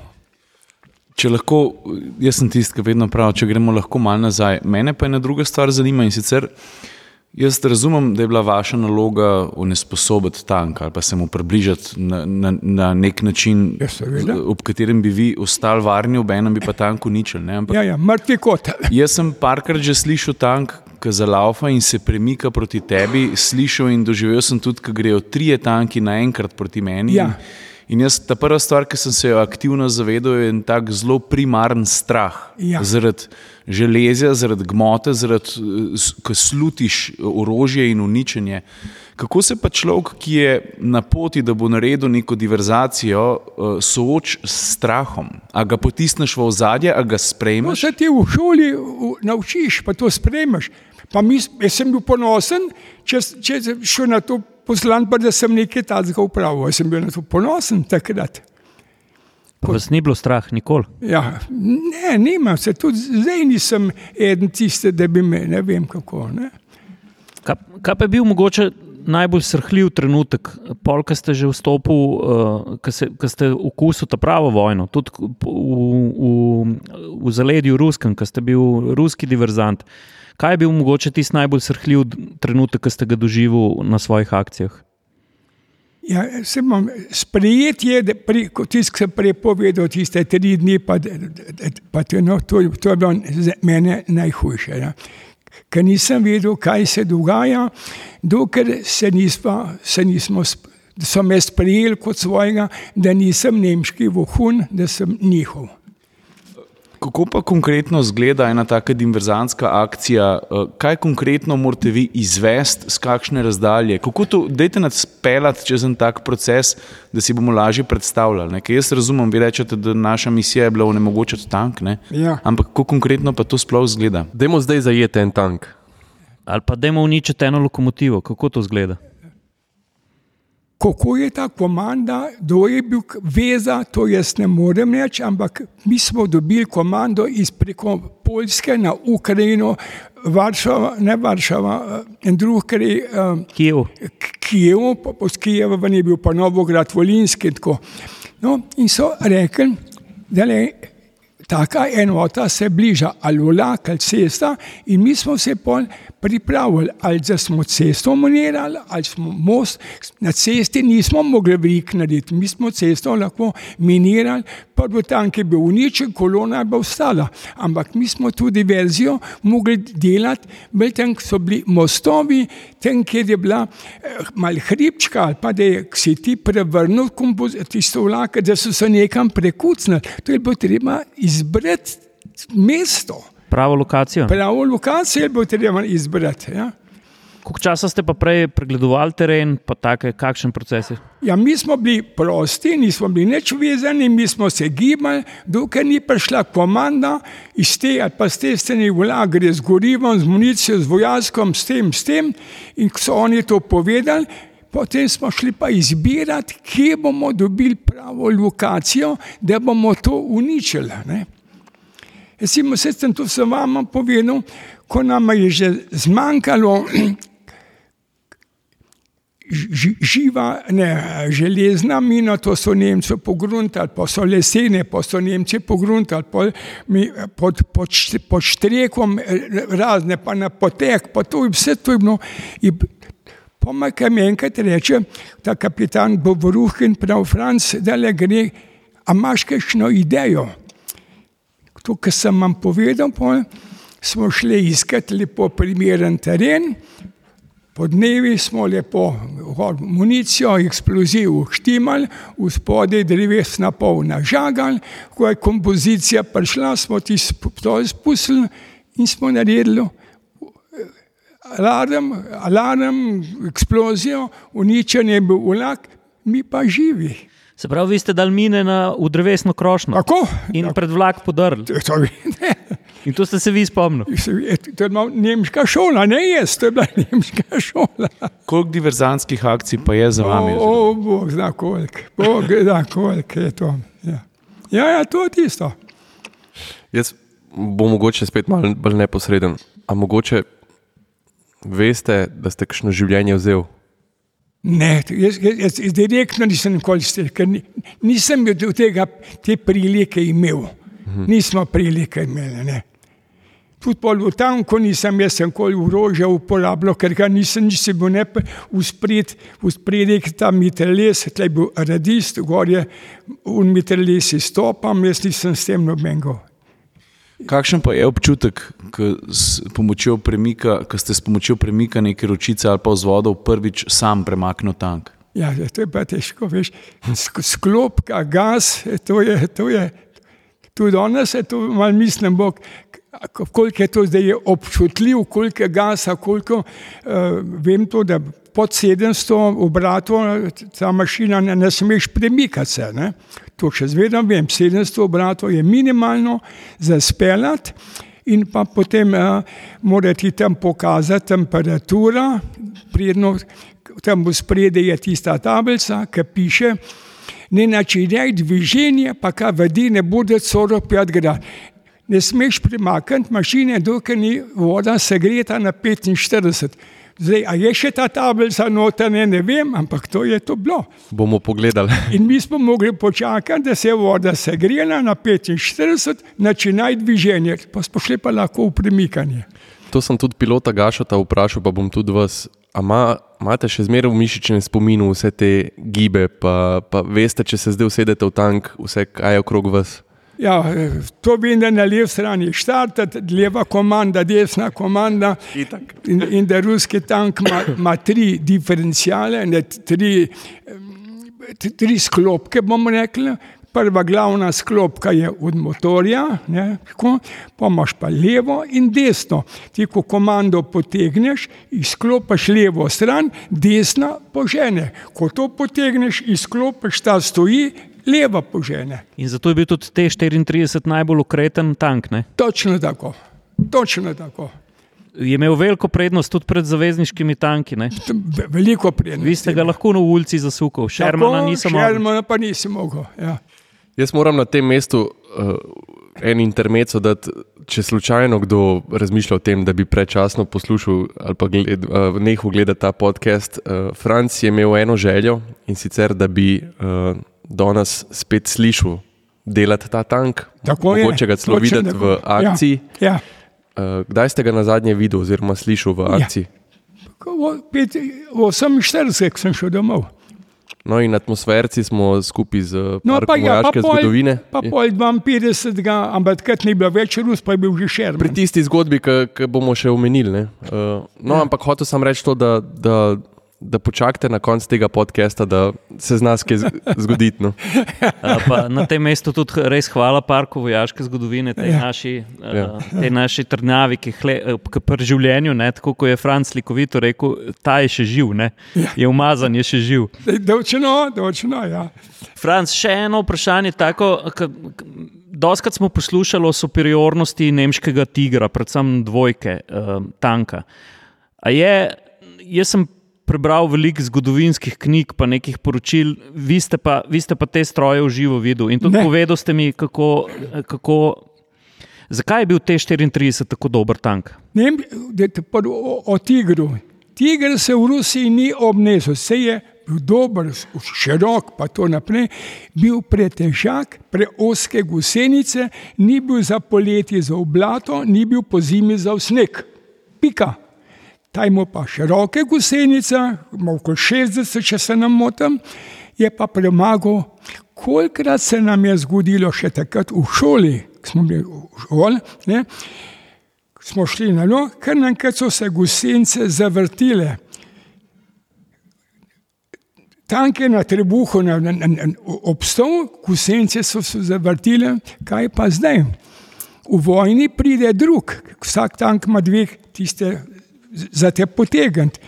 Če lahko, jaz sem tisti, ki vedno pravi, če gremo lahko malo nazaj. Mene pa ena druga stvar zanima in sicer. Jaz razumem, da je bila vaša naloga unesposobiti tank ali pa se mu približati na, na, na nek način, ja, ob katerem bi vi ostali varni, ob enem bi pa tank uničili. Ja, ja, mrtvi kot. Jaz sem parkrat že slišal tank, ki zalaufa in se premika proti tebi, slišal in doživel sem tudi, ko grejo trije tanki naenkrat proti meni. Ja. In jaz, ta prva stvar, ki sem se jo aktivno zavedal, je en tak zelo primaren strah. Ja. Zaradi železja, zaradi gmote, zaradi ko slutiš orožje in uničenje. Kako se pa človek, ki je na poti, da bo naredil neko diverzacijo, eh, sooči s strahom? A ga potisneš v ozadje, a ga sprejmeš? No, se ti v šoli naučiš, pa to sprejmeš. Pa mi, jaz sem bil ponosen, če, če sem šel na to poslan, pa da sem nekaj takega upravil. Jaz sem bil na to ponosen takrat. Pa vas ni bilo strah, nikoli? Ja, ne, nima se, tudi zdaj nisem eden tiste, da bi me, ne vem kako. Ne. Kaj, kaj pa je bil mogoče najbolj srhljiv trenutek, pol, ki ste že vstopili, uh, ki ste okusili ta pravo vojno, tudi v, v, v zaledju Ruskem, ki ste bil ruski diverzant. Kaj je bil mogoče tisti najbolj srhljiv trenutek, ki ste ga doživeli na svojih akcijah? Ja, imam sprejetje, da tisti, ki sem prepovedal tiste tri dni, pa, pa to, no, to, to je bilo za mene najhujše. Ja. Ker nisem vedel, kaj se dogaja, dokler se nismo, se nismo so me sprejeli kot svojega, da nisem nemški vohun, da sem njihov. Kako pa konkretno izgleda ena taka diverzantska akcija? Eh, kaj konkretno morate vi izvesti, z kakšne razdalje? Kako to, dajte nas speljati čez en tak proces, da si bomo lažje predstavljali? Ker jaz razumem, vi rečete, da naša misija je bila onemogočiti tank, ja. ampak kako konkretno pa to sploh izgleda? Dajmo zdaj zajeti en tank. Ali pa dajmo uničiti eno lokomotivo, kako to izgleda? Kako je ta komanda, kdo je bil veza, to jaz ne morem reči, ampak mi smo dobili komando iz preko Poljske na Ukrajino, Varšava, ne Varšava, en drug kraj. Kijev. Kijev, pa iz Kijeva je bil pa Novograd, Volinski. No, in so rekli, da le, taka enota se bliža, ali vlak, ali cesta, in mi smo se pripravili, ali da smo cesto monirali, ali smo most. Na cesti nismo mogli veliko narediti, mi smo cesto lahko minirali, prvo tank je bil uničen, kolona je bila ostala. Ampak mi smo tudi verzijo mogli delati, bolj tam so bili mostovi, tam, kjer je bila eh, mal hribčka, ali pa da je si ti prevrnil tisto vlak, da so se nekam prekucnili. To je bilo treba izbrati mesto. Pravo lokacijo. Pravo lokacijo bilo treba izbrati. Ja. Koliko časa ste pa prej pregledovali teren, pa take, kakšen proces je? Ja, mi smo bili prosti, nismo bili nič vezani, mi smo se gibali, dokler ni prišla komanda iz te ali pa z te strani vlak, gre z gorivom, z municijo, z vojaskom, s tem, s tem. In ko so oni to povedali, potem smo šli pa izbirati, kje bomo dobili pravo lokacijo, da bomo to uničili. Ne? Jaz sem to sem vam povedal, ko nam je že zmanjkalo živa, ne, železna mina, to so Nemci pogruntali, pa so lesene, pa so Nemci pogruntali, pa mi, pod, pod, pod štrekom razne, pa na potek, pa to je vse to je bilo. Pomakaj mi enkrat reče, ta kapitan Bovoruhin, prav Franc, da le gre, a imaš kakšno idejo? To, kar sem vam povedal, pa smo šli iskati lepo primeren teren, Po dnevi smo lepo municijo, eksploziv uštimali, v spodaj drevesna polna žagal, ko je kompozicija prišla, smo ti to spustili in smo naredili alarm, alarm, eksplozijo, uničen je bil vlak, mi pa živi. Se pravi, vi ste dal mine na, v drevesno krošnjo. Tako? In tako. pred vlak podrli. To, ne. In to ste se vi spomnili. To je bila nemška šola, ne jaz, to je bila nemška šola. Koliko diverzantskih akcij pa je za vami? O, o Bog zna koliko, Bog zna koliko je to. Ja, ja, ja to je tisto. Jaz bom mogoče spet malo bolj neposreden. A mogoče veste, da ste kakšno življenje vzel? Ne, jaz, jaz, jaz direktno nisem nikoli stel, ker ni, nisem do tega te prilike imel. Mhm. Nismo prilike imeli. Ne. Tudi pol v tanku nisem jaz nikoli orožja uporabljal, ker ga nisem, nisem bil ne v spredek tam mitrales, tle je bil radist, gor je v mitralesi stopam, jaz nisem s tem nobengo. Kakšen pa je občutek, ko premika, ste s pomočjo premika neke ročice ali pa vzvodov prvič sam premaknil tank? Ja, to je pa težko, veš. Sklopka, gas, to je, to je, tudi danes je to, malo mislim, bog, koliko je to zdaj občutljiv, koliko je gasa, koliko, uh, vem to, da pod 700 obratov ta mašina ne, ne smeš premikati se. Ne? To še zvedam, vem, 700 obratov je minimalno za speljati in pa potem uh, mora ti tam pokazati temperatura, predno, tam v spredi je tista tablica, ki piše, ne načinjaj dviženje, pa kaj vedi ne bude 45 grad. Ne smeš premakniti mašine, dokler ni voda segreta na 45. Zdaj, a je še ta tablica notranje, ne vem, ampak to je to bilo. Bomo pogledali. In mi smo mogli počakati, da se je voda segrela na 45, načinaj dviženje, pa smo šli pa lahko v premikanje. To sem tudi pilota Gašota vprašal, pa bom tudi vas. Imate še zmeraj v mišičnem spominu vse te gibe, pa, pa veste, če se zdaj usedete v tank, vse kaj je okrog vas? Ja, to vem, da na levi strani štarte, leva komanda, desna komanda. In, in da ruski tank ima tri diferencijale, ne, tri, tri sklopke, bomo rekli. Prva glavna sklopka je od motorja, ne, tako, pa imaš pa levo in desno. Ti, ko komando potegneš, izklopiš levo stran, desna požene. Ko to potegneš, izklopiš ta stoji, leva požene. In zato je bil tudi T-34 najbolj ukreten tank. Ne? Točno tako. Točno tako. Je imel veliko prednost tudi pred zavezniškimi tanki. Ne? Veliko prednost. Vi ste ga lahko na ulici zasukali, Šermana nisem mogel. Šermana pa nisem mogel. Ja. Jaz moram na tem mestu uh, en intermezzo dati, če slučajno kdo razmišlja o tem, da bi prečasno poslušal ali pa gled, uh, nehal gledati ta podcast. Uh, Franc je imel eno željo in sicer, da bi uh, danes spet slišal delati ta tank, Tako je. mogoče ga celo videti v akciji. Ja, ja. Kdaj ste ga na zadnje videli, oziroma slišali v akciji? Ko v pet- v 48 sem šel domov. No, in atmosferci smo skupaj z No, pa ja, pa pol, zgodovine. pa pol 52, ampak takrat ni bilo več Rus, pa je bil že Šerman. Pri tisti zgodbi, ki bomo še omenili. ne. Uh, no, Ja. ampak hotel sem reči to, da, da, da počakate na konec tega podcasta, da se z nas kaj z- zgoditi. No. A Pa na tem mestu tudi res hvala Parku vojaške zgodovine, tej Ja. naši, Ja. ja. tej naši trdnjavi, ki, hle, ki pri življenju, ne, tako kot je Franc Likovito rekel, ta je še živ, ne, Ja. je umazan, je še živ. Dočno, dočno, ja. Franc, še eno vprašanje. Tako, k, k, doskrat smo poslušali o superiornosti nemškega tigra, predvsem dvojke, uh, tanka. A je, jaz sem prebral veliko zgodovinskih knjig, pa nekih poročil, vi ste pa, vi ste pa te stroje v živo videli. In tudi Ne. povedal ste mi, kako, kako, zakaj je bil T-34 tako dober tank. Ne, da te prvo o, o tigru. Tiger se v Rusiji ni obnesel, se je bil dober, širok, pa to naprej, bil pretežak, preoske gusenice, ni bil za poletje za oblato, ni bil po zimi za sneg. Pika. Ta ima pa široke gusenice, okoli 60, če se nam motim, je pa premagal. Kolikrat se nam je zgodilo še takrat v šoli, ko smo bili v šoli, ne, smo šli na lo, ker naenkrat so se gusenice zavrtile. Tanke na trebuhu, na, na, na, obstol, gusenice so se zavrtile, kaj pa zdaj? V vojni pride drug, vsak tank ima dve, tiste za te potegniti.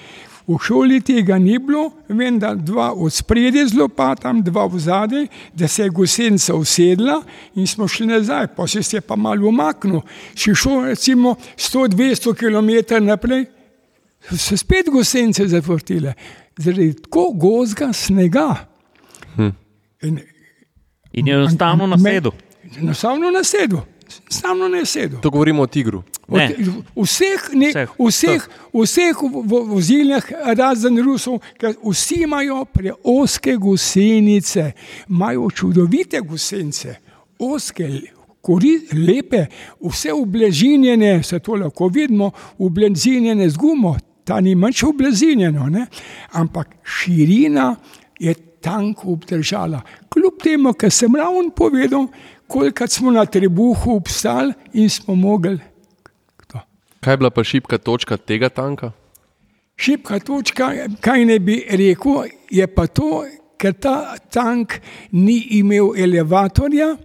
V šoli tega ni bilo, vem, da dva od spredje z lopatom, dva v zadnji, da se je gusenica usedla in smo šli nazaj, pa se je pa malo umaknil. Če šel recimo 100-200 km naprej, so se spet gusenice zavrtile, zaradi tako gozga snega. Hm. In, In je enostavno na sedu. Enostavno na sedu, enostavno na sedu. To govorimo o tigru. Ne. Od vseh, ne, Vseh. vseh, vseh v- v- vozilih, razen Rusov, ker vsi imajo preoske gusenice, imajo čudovite gusenice, oske, kori, lepe, vse ublažinjene, se to lahko vidimo, ublažinjene z gumo, ta ni ublažinjeno, ne? ampak širina je tanko obdržala. Kljub temu, kar sem ravno povedal, koliko smo na trebuhu obstali in smo mogli to. Kaj je bila pa šipka točka tega tanka? Šipka točka, kaj ne bi rekel, je pa to, ker ta tank ni imel elevatorja.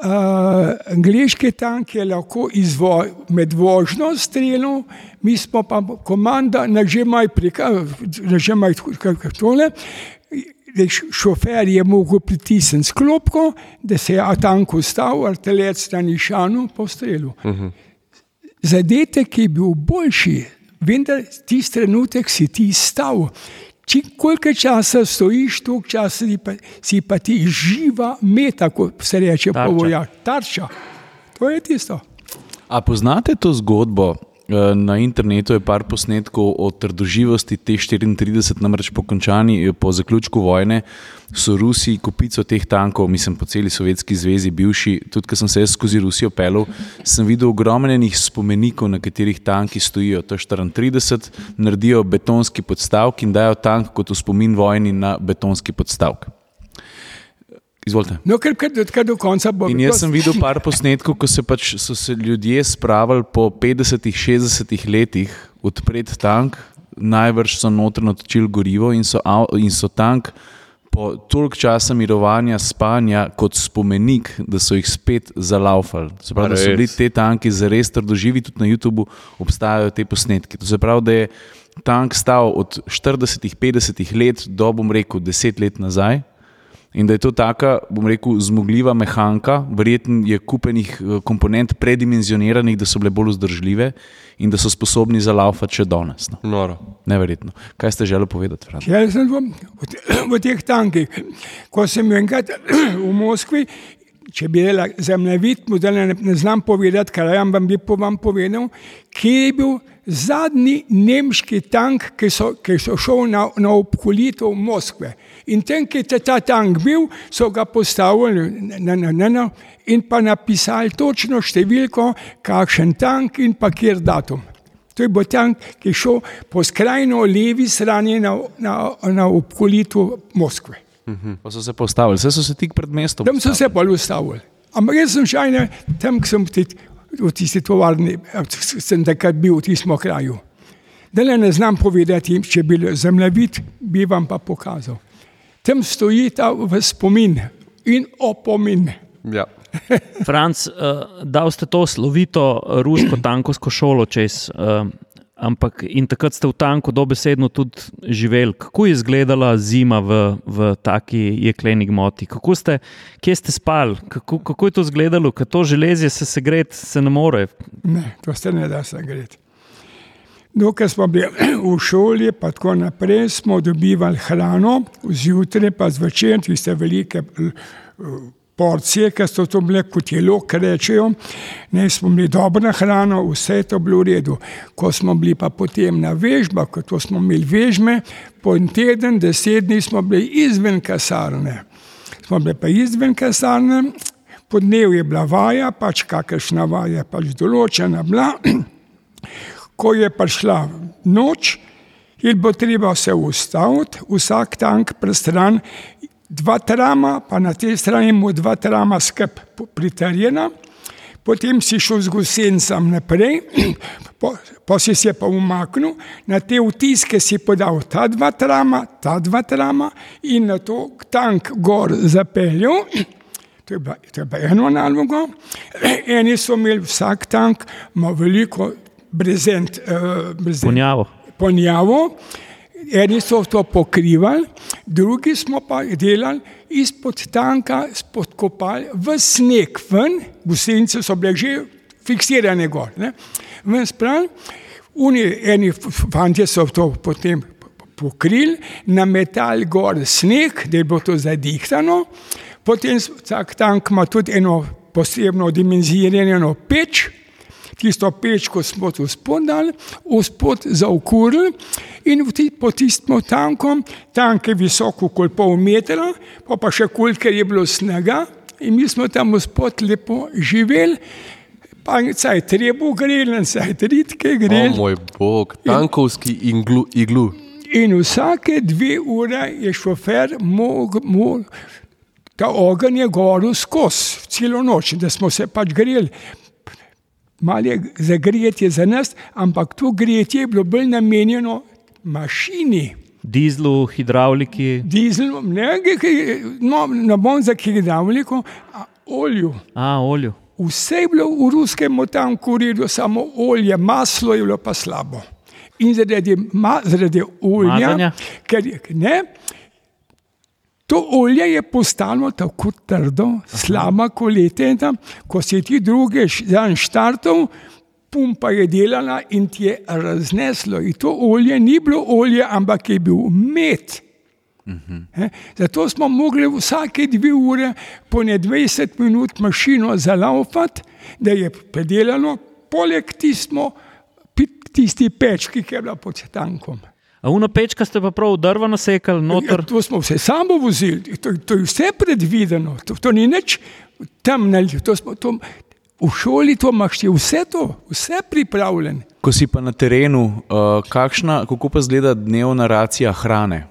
Uh, angliški tank je lahko izvo, med vožnjo streljal, mi smo pa komanda, nažemaj nažemaj tole. Da š- Šofer je mogel pritisniti sklopko, da se je tank ustavil, artilec na nišanu postrelil. Zadetek je bil boljši, vendar tisti trenutek si ti stal. Če koliko časa stojiš, toliko časa si pa, si pa ti živa meta, kot se reče Tarča. po vojaku, tarča. To je tisto. A poznate to zgodbo? Eh, Na internetu je par posnetkov o trdoživosti T-34, namreč po končani, po zaključku vojne so Rusi kupico teh tankov, mislim po celi Sovjetski zvezi, bivši, tudi ko sem se jaz skozi Rusijo pelil, sem videl ogromnenih spomenikov, na katerih tanki stojijo. T-34 naredijo betonski podstavek in dajo tank kot spomin vojni na betonski podstavek. Izvolite. No, ker, ker, ker do konca bo. In jaz sem videl par posnetkov, ko se pač so se ljudje spravili po 50-60 letih odpreti tank, najbrž so notrno točili gorivo in so, in so tank po toliko časa mirovanja, spanja, kot spomenik, da so jih spet zalaufali. Se pravi, da so bili te tanki zares trdoživi, tudi na YouTubu obstajajo te posnetki. To se pravi, da je tank stal od 40-50 let do, bom rekel, 10 let nazaj. In da je to taka, bom rekel, zmogljiva mehanka, verjetno je kupenih eh, komponent predimenzioniranih, da so bile bolj vzdržljive in da so sposobni zalaufati še danes. No. Noro. Neverjetno. Kaj ste želeli povedati, Fran? Jaz sem v, v, te- v teh tankih, ko sem enkrat v Moskvi, če bi bila zemljevid, mu zdaj ne, ne znam povedati, kaj vam bi po vam povedal, kje je bil zadnji nemški tank, ki so, ki so šel na, na obkolitev Moskve. In tem, ki je ta tank bil, so ga postavili na, na, na, na, in pa napisali točno številko, kakšen tank in pa kjer datum. To je bil tank, ki je šel po skrajno levi strani na, na, na obkolitev Moskve. Pa so se postavili, vse so se tik pred mestom. Tam so se pa ustavili. Ampak jaz sem šel tam, ki sem ti- v tisti tovarni, sem takrat bil v tistem kraju. Da le ne znam povedati, če bi bil zemljevid, bi vam pa pokazal. Tam stoji ta v spomin in opomin. Ja. Franc, uh, dal ste to slovito rusko tankovsko šolo čez, uh, ampak in takrat ste v tanku dobesedno tudi živeli. Kako je izgledala zima v, v taki jekleni gmoti? Kako ste, kje ste spali? Kako, kako je to izgledalo, ker to železje se segret se ne more? Ne, to se ne da se greti. Dokaj smo bili v šoli, pa tako naprej, smo dobivali hrano, zjutraj pa zvečer, tiste velike porcije, ki so to bile kot jelo, ki rečejo. Ne, smo bili dobra hrana, vse je to bilo v redu. Ko smo bili pa potem na vežbah, ko smo imeli vežme, po en teden, deset dni smo bili izven kasarne. Smo bili pa izven kasarne, podnev je bila vaja, pač kakršna vaja, pač določena bila. Ko je prišla noč, je bilo treba se ustaviti, vsak tank prestran, dva trama, pa na tej strani mu dva trama skrb pritrjena. Potem si šel z gosencem naprej, pa, pa si se pa umaknil, na te vtiske si podal ta dva trama, ta dva trama in na to tank gor zapeljal. To je bila, to je bila eno nalogo. Eni so imeli vsak tank, ima veliko brezent, uh, brezent Ponjavo. ponjavo, eni so to pokrivali, drugi smo pa delali izpod tanka, spodkopali v sneg ven, gusenice so bile že fiksirane gor. Ne? Ven spravili, Uni, eni fanti so to potem pokrili, nametali gor sneg, da je bilo to zadihtano, potem vsak tank ima tudi eno posebno dimenzirano peč, tisto pečko smo tu spodali, vspod zaukurili in po tistem tankom, tank je visoko kot pol metra, pa pa še kul, ker je bilo snega in mi smo tam vspod lepo živeli, pa saj treba greli, saj tritke O greli. moj bog, tankovski iglu. iglu. In vsake dve ure je šofer mogel, ta ogenj je goril skozi celo noč, da smo se pač greli. Malo je zagretje za nas, ampak to gretje je bilo bolj namenjeno mašini. Dizlu, hidravliki, Dizel, ne, no, ne bom za hidravliko, a olju. a olju. Vse je bilo v ruskem tanku redu, samo olje, maslo je bilo pa slabo. In zaradi, ma, zaradi olja, Mazanja? ker je- ne, to olje je postalo tako trdo, slaba koletena, ko si ti drugič dan štartov, pumpa je delala in ti je razneslo. In to olje ni bilo olje, ampak je bil med. Eh, Zato smo mogli vsake dve ure, po ne 20 minut, mašino zalaufati, da je predelano, poleg tismo, tisti pečki, ki je bila pod tankom. A uno pečka ste pa prav drva nasekali, Ja, noter. to smo vse samo vozili, to, to je vse predvideno, to, to ni nič tam na to smo, to, V šoli to imaš, je vse to, vse pripravljeno. Ko si pa na terenu, uh, kakšna, kako pa zgleda dnevna racija hrane?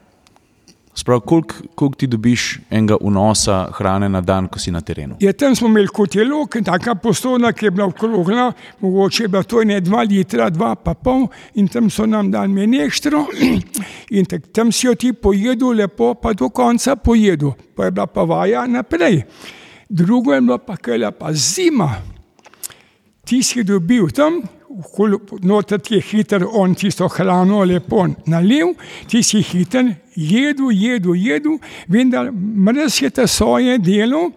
Sprav, koliko, koliko ti dobiš enega vnosa hrane na dan, ko si na terenu? Je tam smo imeli kotelo, ki je taka poslovna, ki je bila okrogla, mogoče je bila to ne dva litra, dva pa pol in tam so nam dali meneštro in tak, tam si jo ti pojedu lepo, pa do konca pojedu, pa je bila pa vaja naprej. Drugo je bilo pa, kaj je pa zima. Ti si dobil tam, noter ti je hiter, on tisto hrano lepo nalil, ti si hiter, jedu, jedu, jedu, vendar mrz je ta svoje delo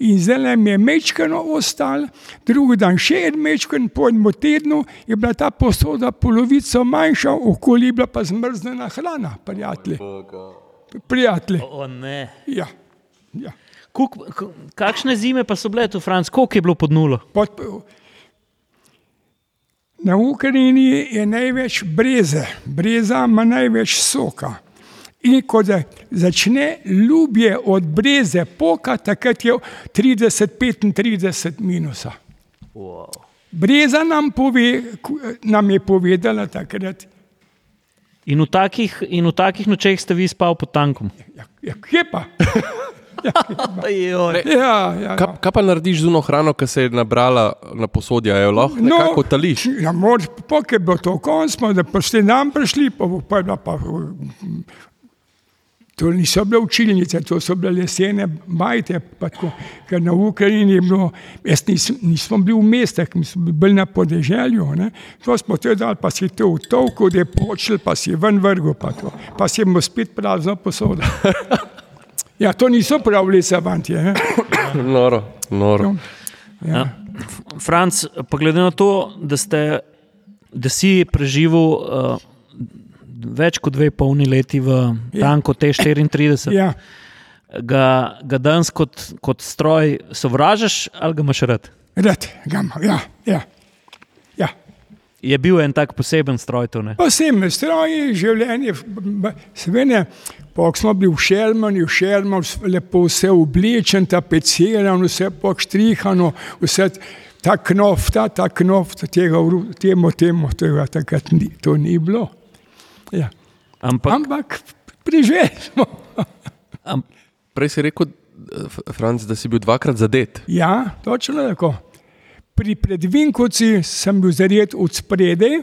in zdaj mi je mečkano ostal, drugi dan še en mečkan, po enem tednu je bila ta posoda polovico manjša, okoli je bila pa zmrznjena hrana, prijatelji. Prijatelji, O ne. ja. Ja. Kuk, kakšne zime pa so bile tu, Franc, koliko je bilo pod nulo? Pod, na Ukrajini je največ breze, breza ima največ soka. In ko za- začne ljubje od breze poka, takrat je 30-35 minusa. Wow. Breza nam, pove, nam je povedala takrat, In v takih, in v takih nočeh ste vi spal pod tankom. ja, ja, kje pa? Ja, ja, Kaj, kaj pa narediš z uno hrano, ki se je nabrala na posodje, jo lahko nekako tališ? Ja, moč, pok je bilo to konc, smo da poslej nam prišli, pa, pa, je bila pa, to niso bile učilnice, to so bile lesene bajte, pa tako, ker na Ukrajini je bilo, jaz nis, nismo bili v mestih, mi smo bili na podeželju, ne. to smo te dali, pa si to v tovku, da je počel, pa si ven vrgo, pa, to, pa si imel spet prazno posodo. Ja, to niso pravili savantje. ne. Noro, noro. Ja. F- Franc, pa glede na to, da, ste, da si preživel uh, več kot dve polni leti v tanku T34, Ja. ga, ga danes kot, kot stroj sovražiš ali ga imaš rad? Rad, gama, ja, ja. ja. Je bil en tak poseben stroj to, ne? Posebne stroje, življenje, seveda, pa smo bili v Šermanu, v Šermanu, lepo vse oblečen, tapecirano, vse pokštrihano, vse ta knofta, ta knofta, tega, vru- temu, temu, tega takrat ni, to ni bilo. Ja. Ampak, Ampak preživeli smo. am, Prej si rekel, eh, Franc, da si bil dvakrat zadet. Ja, točno tako. Pri predvinkovci sem bil zared od spredaj,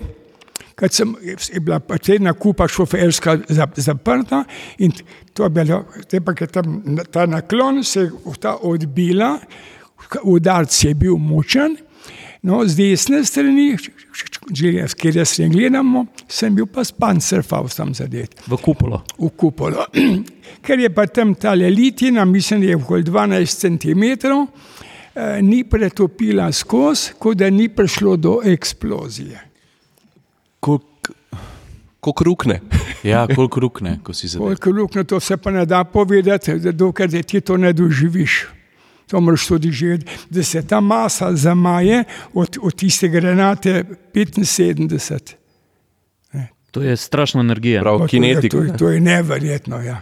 ker sem, je bila pa tedna kupa šoferska zap- zaprta in to je bilo, te pa je tam ta naklon se je ta odbila, udarc je bil močen, no z desne strani, kjer jaz ne gledamo, sem bil pa s pancerfaustom zadet v kupolo. v kupolo. Ker je pa tam ta litina, mislim, da je okoli 12 cm, eh, ni pretopila skozi, kot da ni prišlo do eksplozije. Koliko Kot rukne. ja, kolik rukne, ko si zadev. Koliko luknjo to se pa ne da povedati, da dokler da ti to ne doživiš. To moraš tudi živeti, da se ta masa zamaje od, od tiste granate 75. To je strašna energija. Prav, To je, kinetika. to, je, to je neverjetno. Ja.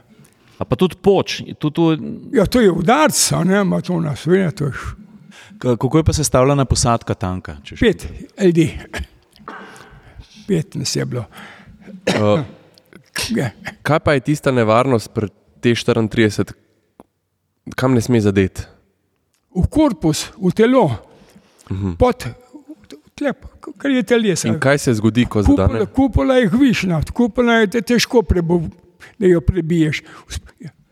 A pa tudi poč, tudi tu, Ja, to je udarc, a ne, ima to na svetu, to je š- Kako je pa sestavljena posadka tanka? pet ljudi. Pet nas je bilo. Uh, kaj pa je tista nevarnost pri T34, kam ne sme zadeti? v korpus, v telo, pod, tlep, kar je telesa. In kaj se zgodi, ko Kupola, zadane? kupola je hvišna, kupola je te težko, prebo, da jo prebiješ.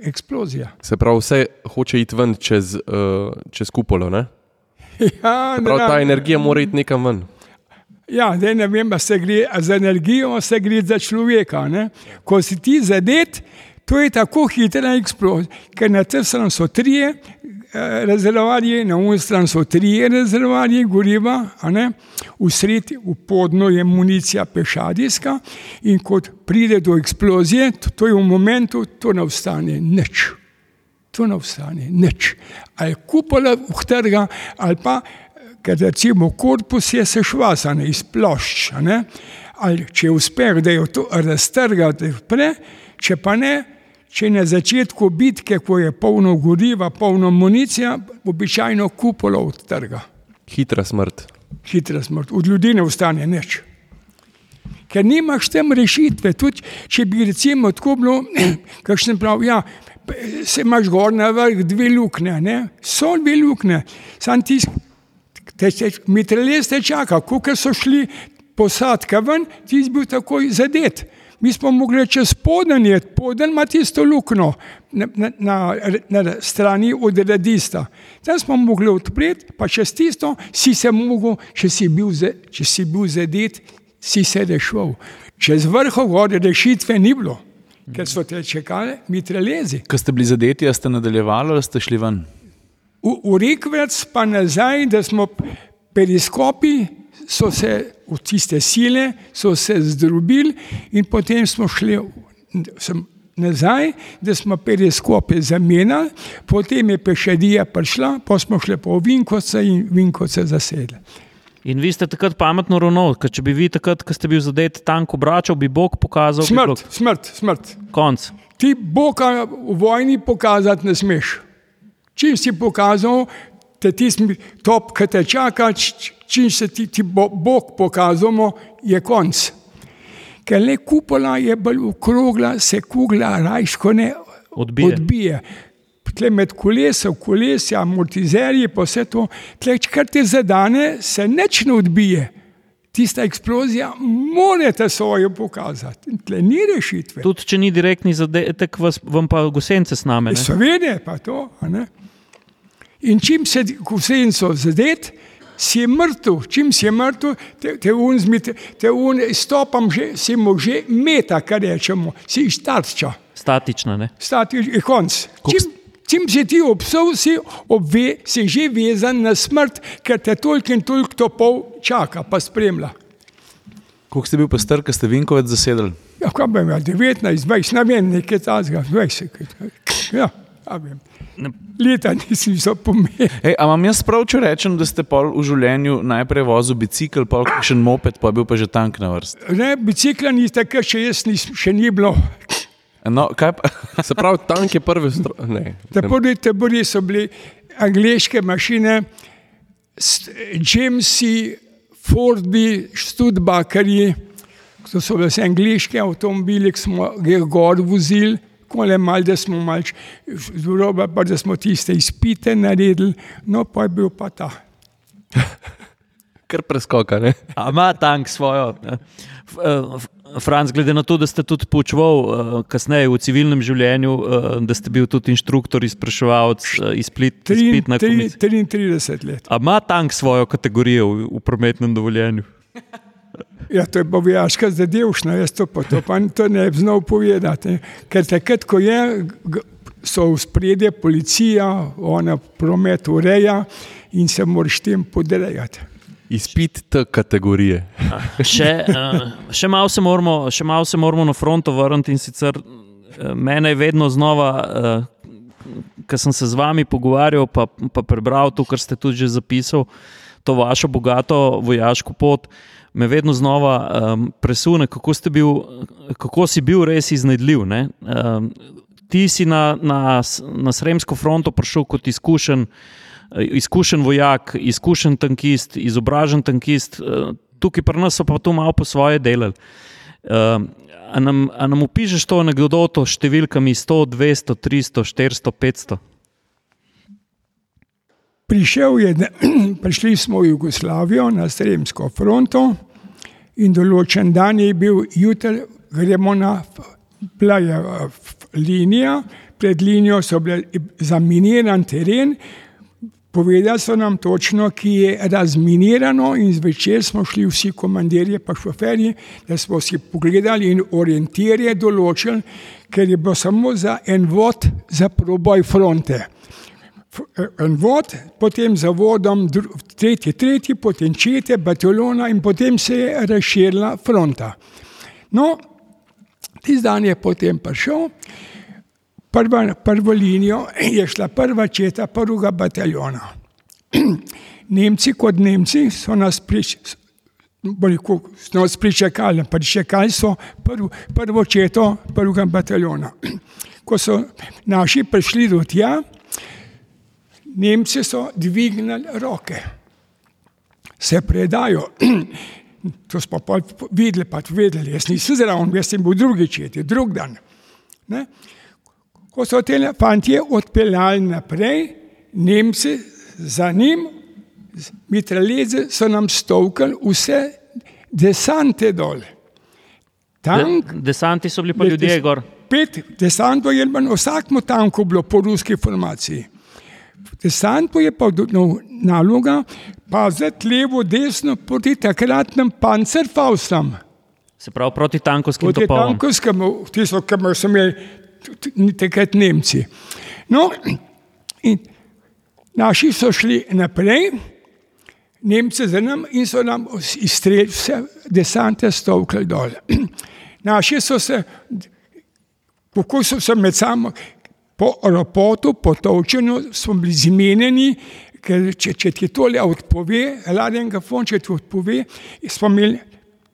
Eksplozija. Se pravi, vse hoče iti ven čez, uh, čez kupolo. Ne? Ja, Prav ta energija mora iti nekam ven. ja, zdaj ne vem, se gre za energijo, se gre za človeka. Ne? Ko si ti zadet, to je tako hitra eksplozija, ker na tej strani so trije eh, rezervoarji, na uni strani so trije rezervoarji goriva, v sredi, v podno je municija pešadijska in kot pride do eksplozije, to, to je v momentu, to ne ostane nič. To ne ostane nič. Ali kupola utrga, ali pa, ker recimo korpus je sešvasan iz plošč, ali če uspe, da jo to raztrga, da jo odpre, če pa ne, če na začetku bitke, ko je polno goriva, polno municija, običajno kupola odtrga. Hitra smrt. Hitra smrt, od ljudi ne ostane nič. Ker nimaš tam rešitve. Tudi če bi recimo tako bilo, kakšen prav, ja, se imaš gor na vrh dve luknje, ne? so dve luknje, sam tisk, te, te, mitraljez te čaka, ko so šli posadka ven, ti si bil takoj zadet. Mi smo mogli čez podanje, podan ima tisto luknjo na, na, na, na strani od radista. Tam smo mogli odpreti, pa čez tisto si se mogel, če si bil, če si bil zadet, si se rešil. Čez vrho gore rešitve ni bilo, ker so te čakali mitraljezi. Ko ste bili zadeti, ste nadaljevali ali ste šli ven? V, v Rikvec pa nazaj, da smo periskopi, so se v tiste sile, so se zdrobili in potem smo šli, sem nazaj, da smo periskope zamenjali, potem je pešadija prišla, pa smo šli po Vinkovce in Vinkovce zasedli. In vi ste takrat pametno ravnali, ker če bi vi takrat, ko ste bil zadet tank obračal, bi Bog pokazal, bi bilo Smrt, smrt, smrt. konc. Ti Boga v vojni pokazati ne smeš. Čim si pokazal, te tisti top, ki te čaka, čim se ti, ti bo, Bog pokazamo, je konc. Ker le kupola je bolj okrogla, se kugla rajško ne Odbije. odbije. Tle med kolesom, kolesja, amortizerji, pa vse to, tle, kar te zadane, se neč ne odbije. Tista eksplozija, morate svojo pokazati. Tle ni rešitve. Tudi če ni direktni zadetek, vas, vam pa gosence sname. ne? Slovenijo pa to. In čim se kosenco zadet, si je mrtev, čim si je mrtev, te, te un, zmite, te un stopam, že, si mu že meta, kar rečemo, si iz tarča, Statična. Ne? stati je konc. Čim, čim si ti obsov, si, obve, si že vezan na smrt, ker te toliko in toliko topov čaka, pa spremlja. Koliko ste bil pa star, ko ste Vinkovec zasedali? Ja, kaj bi imel, 19, 20, ne vem, nekaj tazga, 20. Ja, ja vem. Ne. Leta nisem so pomenil. Ej, a imam jaz prav, če rečem, da ste pol v življenju najprej vozil bicikl, pa še moped, pa je bil pa že tank na vrsti? Ne, bicikla ni tako, še jaz nisem, še ni bilo. No? Se pravi, tank je prvi stroj. Ne, Te ne. prvi tabori so bili angliške mašine, Jamesi, Fordi, Studbakari, to so bile vse angliške avtomobile, ki smo jih gor vozili, kole mal, da smo malč, zroba pa, da smo tiste izpite naredili, no pa je bil pa ta. Kar preskoka. Ne? A ima tank svojo. Franc, glede na to, da ste tudi poučeval eh, kasneje v civilnem življenju, eh, da ste bil tudi inštruktor, izpraševalec, izpit, izpit na komisiji. 33 let. A ima tank svojo kategorijo v, v prometnem dovoljenju? Ja, to je pa vojaška zadevšna, jaz to to pa to ne bi znal povedati. Ker takrat, ko je, so v spredje policija, ona promet ureja in se moraš tem podrejati. Izpit te kategorije. Še, uh, še malo moramo- še malo se moramo na fronto vrniti in sicer uh, mene je vedno znova, uh, ko sem se z vami pogovarjal, pa, pa prebral to, kar ste tudi zapisali, to vašo bogato vojaško pot. Me vedno znova um, presune, kako, bil, kako si bil res iznajdljiv. Um, ti si na, na, na Sremsko fronto prišel kot izkušen, eh, izkušen vojak, izkušen tankist, izobražen tankist. eh, Tukaj pri nas so pa to malo po svoje delali. Um, a, nam, a nam upišeš to anegdoto s številkami 100, 200, 300, 400, 500? Prišel je, prišli smo v Jugoslavijo na Sremsko fronto in določen dan je bil, jutri gremo na, bila je eh, linija, pred linijo so bile zaminiran teren, povedali so nam točno, ki je razminirano in zvečer smo šli vsi komandirje pa šoferji, da smo si pogledali in orientirje določili, ker je bilo samo za en vod za proboj fronte f- en vod, potem za vodom tretji, tretji, potem čete, bataljona in potem se je razširila fronta. No, tisti dan je potem prišel, prva, prvo linijo je šla prva četa prvega bataljona. Nemci kot Nemci so nas prič, bolj kot so nas pričakali, pričakali so prv, prvo četo prvega bataljona. Ko so naši prišli do tja, Nemci so dvignili roke, se predajo. To smo pa videli, pa vedeli, jaz nisem zraven, jaz sem bil drugi četi, drug dan. Ne? Ko so te fantje odpeljali naprej, Nemci za njim, mitraljeze so nam stovkali vse desante dol. Tank, De, desanti so bili pa Des- ljudje gor. Pet desantov je bilo na vsakem tanku bilo po ruski formaciji. Desantu je pa no, naloga paziti levo, desno proti takratnim pancerfaustam. Se pravi proti tankovskim Proti topolom. tankovskemu, tisto, kar so imeli takrat Nemci. No, in naši so šli naprej, Nemci za nami in so nam izstrelili vse desante stovkali dol. Naši so se kako so se med sabo po ropotu, po točenju, smo bili zmenjeni, ker če, če ti tole odpove, ladenga fon, če ti odpove, smo imeli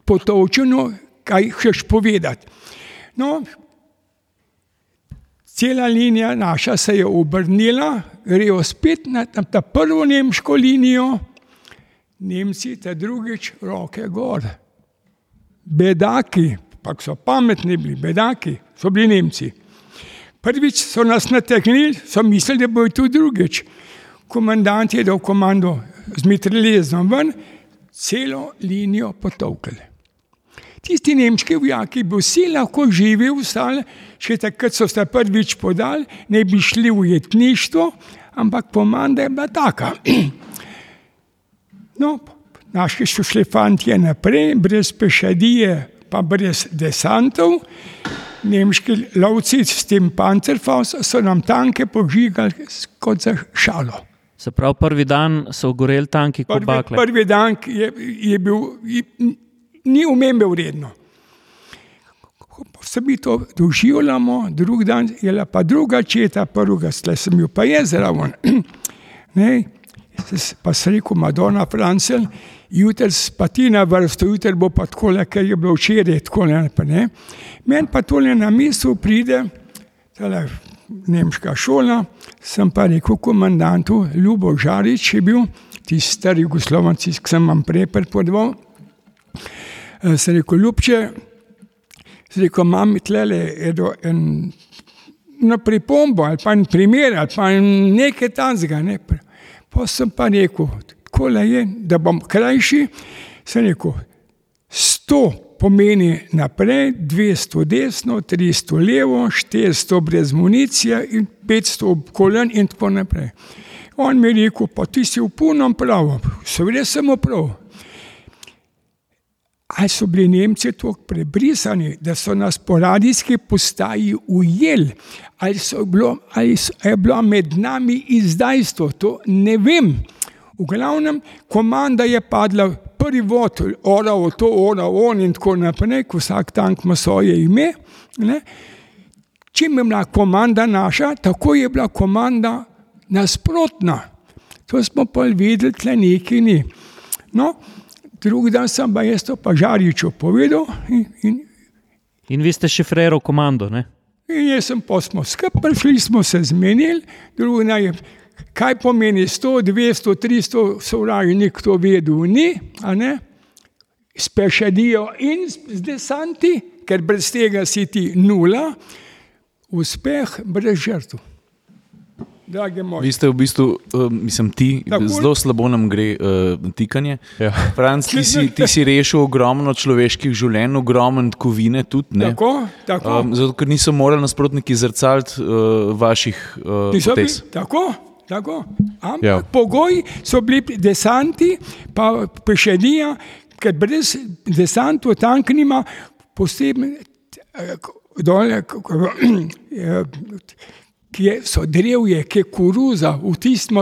po točenju, kaj hočeš povedati. No, cela linija naša se je obrnila, grejo spet na, na ta prvo nemško linijo, Nemci ta drugič roke gor. Bedaki, pa so pametni bili, bedaki, so bili Nemci. Prvič so nas nategnili, so mislili, da bo tu drugič. Komandant je dal komando z mitraljezom ven, celo linijo potovkali. Tisti nemški vojaki bi vsi lahko živeli v stale, še takrat so se prvič podali, ne bi šli v jetništvo, ampak komanda je bila taka. No, naši so šli fanti naprej, brez pešadije, pa brez desantov. Nemški lovci s tem pancerfausom so nam tanke požigali kot za šalo. Se pravi, prvi dan so goreli tanki kot Prvi, bakle. prvi dan je, je bil, je, ni umembe vredno. Ko se mi to doživljamo, drugi dan je pa druga četa, prvega stle sem bil pa jaz zraven. Ne, pa sem rekel, Madonna Francel, jutri pa ti na vrsto, jutri bo pa tako, ker je bilo včeraj tako. Meni pa tole na misel pride, tale nemška šola, sem pa rekel komandantu, Ljubo Žarič je bil, tisti stari jugoslovanci, ki sem vam prej prepovedal. Eh, Sem rekel, ljubče, sem rekel, imam tlele edo en na pripombo ali pa en primer ali pa nekaj tanzga. Ne. Pa sem pa rekel, tako je, da bom krajši, sem rekel, sto pomeni naprej, 200 desno, 300 levo, 400 brez municije in 500 ob kolen in tako naprej. On mi je rekel, pa ti si v punem pravu, seveda sem v Ali so bili Nemci tako prebrisani, da so nas po radijski postaji ujeli, ali, bilo, ali so, je bilo med nami izdajstvo, to ne vem. V glavnem, komanda je padla, prvi vod, oral to, oral on in tako naprej, ko vsak tank ima svoje ime. Ne. Čim je bila komanda naša, tako je bila komanda nasprotna. To smo pa videli, tle neki ni. No, drugi dan sem pa jaz to pa Žariču povedal in, in, In vi ste šifrerali komando. Ne? in jaz sem pa smo skupaj prišli, smo se zmenili, drugi dan je, kaj pomeni 100, 200, 300, sovražnik to vedel ni, a ne, s pešadijo in z desanti, ker brez tega si ti nula, uspeh brez žrtv. Vi ste v bistvu, uh, mislim, ti, Tako. zelo slabo nam gre uh, tikanje. Ja. Franc, ti si, ti si rešil ogromno človeških življenj, ogromno kovine tudi. Ne? Tako, tako. Um, zato, ker niso morali nasprotniki zrcaliti uh, vaših uh, potez. tako, tako. Ampak Ja. pogoji so bili desanti, pa pešadija, ker brez desantov tank nima posebne eh, dole, ki je, so drevje, ki je koruza, v tistem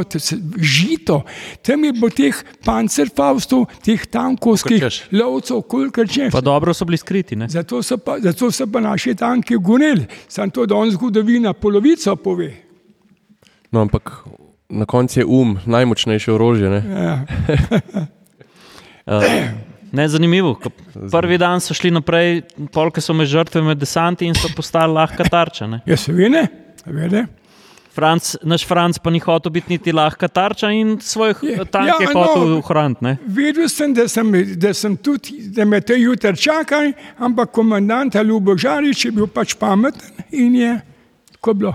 žito, tam je bilo teh pancerfaustov, teh tankovskih lovcev, kolikor češ. Pa dobro so bili skriti. Ne? Zato so, pa, zato so pa naši tanki gonili, samo to danes zgodovina polovico pove. No, ampak na koncu je um najmočnejše orožje. Ne? Ja. Uh, ne, zanimivo. ko Prvi dan so šli naprej, polke so med žrtve, med desanti in so postali lahka tarča. Ne? Ja, seveda, seveda. Franc, naš Franc pa ni hotel biti niti lahka tarča in svoj Je- tank ja, je no. hotel ohraniti. ne. Vedel sem, da, sem, da, sem tudi, da me te jutri čakaj, ampak komandant Ljubo Žarič je bil pač pameten in je tako bilo.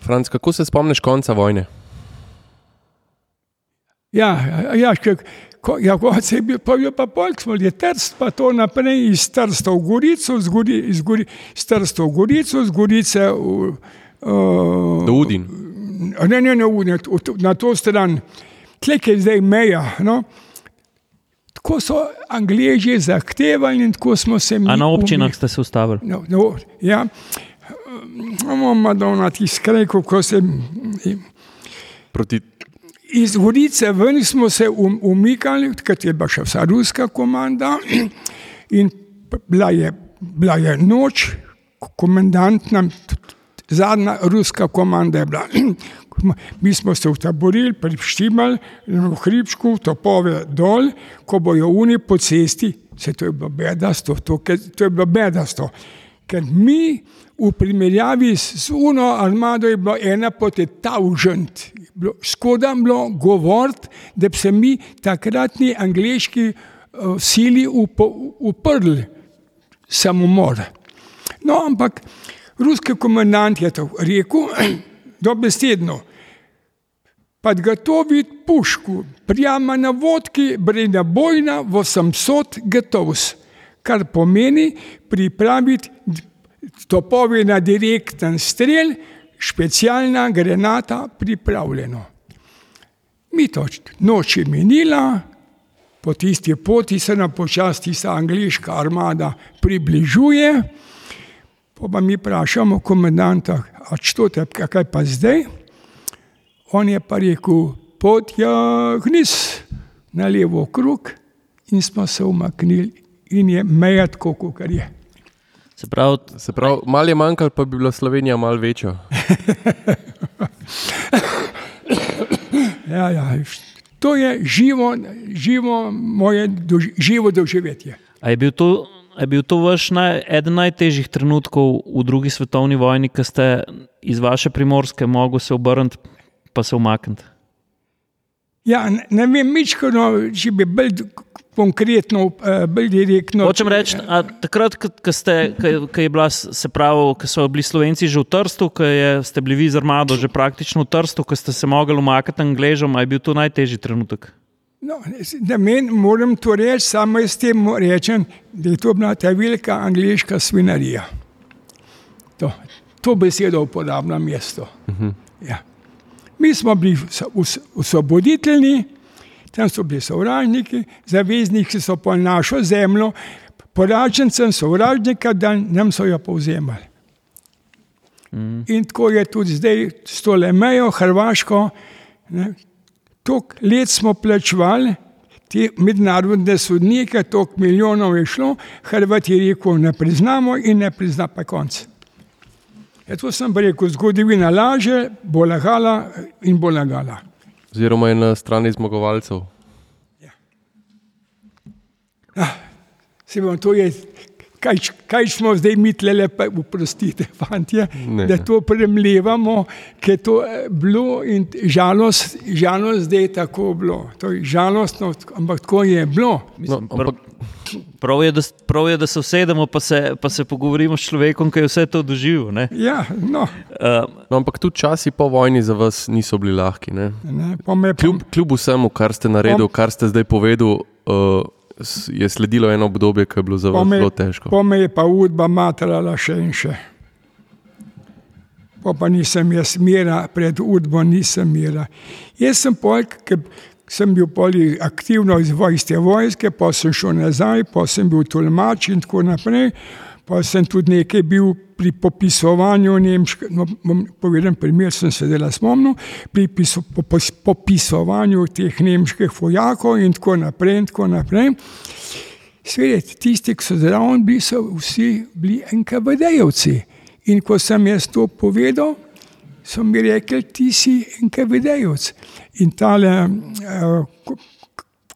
Franc, kako se spomniš konca vojne? Ja, ja, ja, ko, ja ko se je bil, pa je bil pa polk, smo bili trst, pa to naprej iz Trsta v Gorico, iz, Gori, iz, Gori, iz Trsta v Gorico, iz Gorice v, uh, Do Udin. Ne, ne, ne, ne na to stran, tle je zdaj meja. No. Tako so Angliji zahtevali in tako smo se mi. A na občinah ste se ustavili. No, no, ja. Imamo Madonna tiskaj, kako se. Proti Iz Gorice ven smo se um, umikali, ker je bila še vsa ruska komanda in bila je, bila je noč, komandant nam, zadnja ruska komanda je bila. Mi smo se utaborili, prištimali v hribčku, topove dol, ko bojo oni po cesti, se to je bilo bedasto, to, to je bilo bedasto. Ker mi v primerjavi z uno armado je bilo ena poti taužent. Skoda bilo govoriti, da bi se mi takratni angliški uh, sili uprli samomor. No, ampak ruski komandant je to rekel, dobesedno. Подготовить пушку прямо на водке, бронебойна 800 готовс, kar pomeni pripraviti topove na direkten strel, specialna granata pripravljena. Mi to noč je minila, po tisti poti se nam počasi ta angliška armada približuje, pa mi vprašamo komandanta, a što te, kaj pa zdaj? On je pa rekel, potjagnis na levo krug in smo se umaknili in je meja tako, kot je. Se pravi, se pravi malo je manjkalo, pa bi bila Slovenija malo večja. ja, ja, to je živo, živo moje dož, živo doživetje. A je bil to, je bil to vaš naj, eden najtežjih trenutkov v drugi svetovni vojni, ko ste iz vaše primorske mogli se obrniti pa se umakniti? Ja, ne, ne vem, mičkano, če bi bil konkretno, uh, bolj direktno. Hočem reči, takrat, ko je bila, se pravi, ko so bili Slovenci že v Trstu, ko ste bili vi z armado že praktično v Trstu, ko ste se mogli umakniti Angležom, je bil to najtežji trenutek? No, da meni moram to reči, samo s tem rečem, da je to bila ta velika angliška svinarija. To, to besedo uporabljam mesto. Uh -huh. ja. Mi smo bili osvoboditelji, tam so bili sovražniki, zavezniki so pa našo zemljo, poražencem sovražnika, da nam so jo povzemali. Mm. In tako je tudi zdaj s tole mejo, Hrvaško. Tok let smo plačevali, te mednarodne sodnike, toliko milijonov je šlo, Hrvati je rekel, ne priznamo in ne prizna pa konc. Ja, to sem rekel, zgodovina laže, bo lagala in bo lagala. Oziroma je na strani zmagovalcev. Ja. Ah, se bom, to je kaj, kaj smo zdaj mi tle, pa uprostite, fantje, ne, da to premljevamo, ker to je bilo in žalost, žalost, da je tako bilo. To je žalostno, ampak tako je bilo. No, ampak... Prav je, da, prav je, da se usedemo, pa se, pa se pogovorimo s človekom, ki je vse to doživel. Ja, no. Uh, no, ampak tudi časi po vojni za vas niso bili lahki. Ne? Ne, kljub, kljub vsemu, kar ste naredili, kar ste zdaj povedali. Uh, je sledilo eno obdobje, ki je bilo zelo, zelo težko. Po me je pa udba matrala še in še. Pa, pa nisem jaz mira, pred udbo nisem mira. Jaz sem polk, ker sem bil poli aktivno iz vojske, vojske, pa sem šel nazaj, pa sem bil tolmač in tako naprej. Pa sem tudi nekaj bil pri popisovanju nemške, no, povedem primer, sem se dela spomnil, pri piso, po, po, popisovanju teh nemških vojakov in tako naprej in tako naprej. Svet, tisti, ki so zraven bili, so vsi bili NKVD-jevci. In ko sem jaz to povedal, so mi rekli, ti si NKVD-jevc. In tale uh,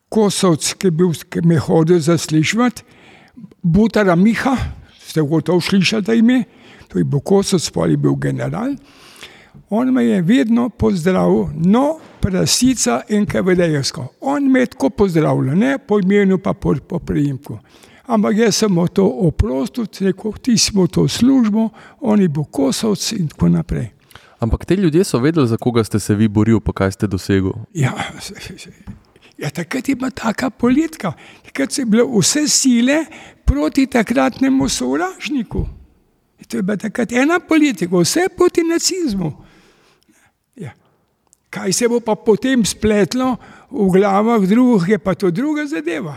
kosovc, ki, bil, ki me je hodil zaslišati, Butara Miha, ste gotovo slišali to ime, to je bil Kosovc, pa je bil general. On me je vedno pozdravil, no, prasica in KVD-jevsko. On me je tako pozdravljal, ne po imenu, pa po, po prijimku. Ampak jaz sem to oprostil, rekel, ti smo to službo, oni bo Kosovc in tako naprej. Ampak te ljudje so vedeli, za koga ste se vi borili, pa kaj ste dosegli. Ja, ja, takrat je bila taka politika, takrat so bile vse sile proti takratnemu sovražniku. To je bila takrat ena politika, vse proti nacizmu. Ja. Kaj se bo pa potem spletlo v glavah drugih, je pa to druga zadeva.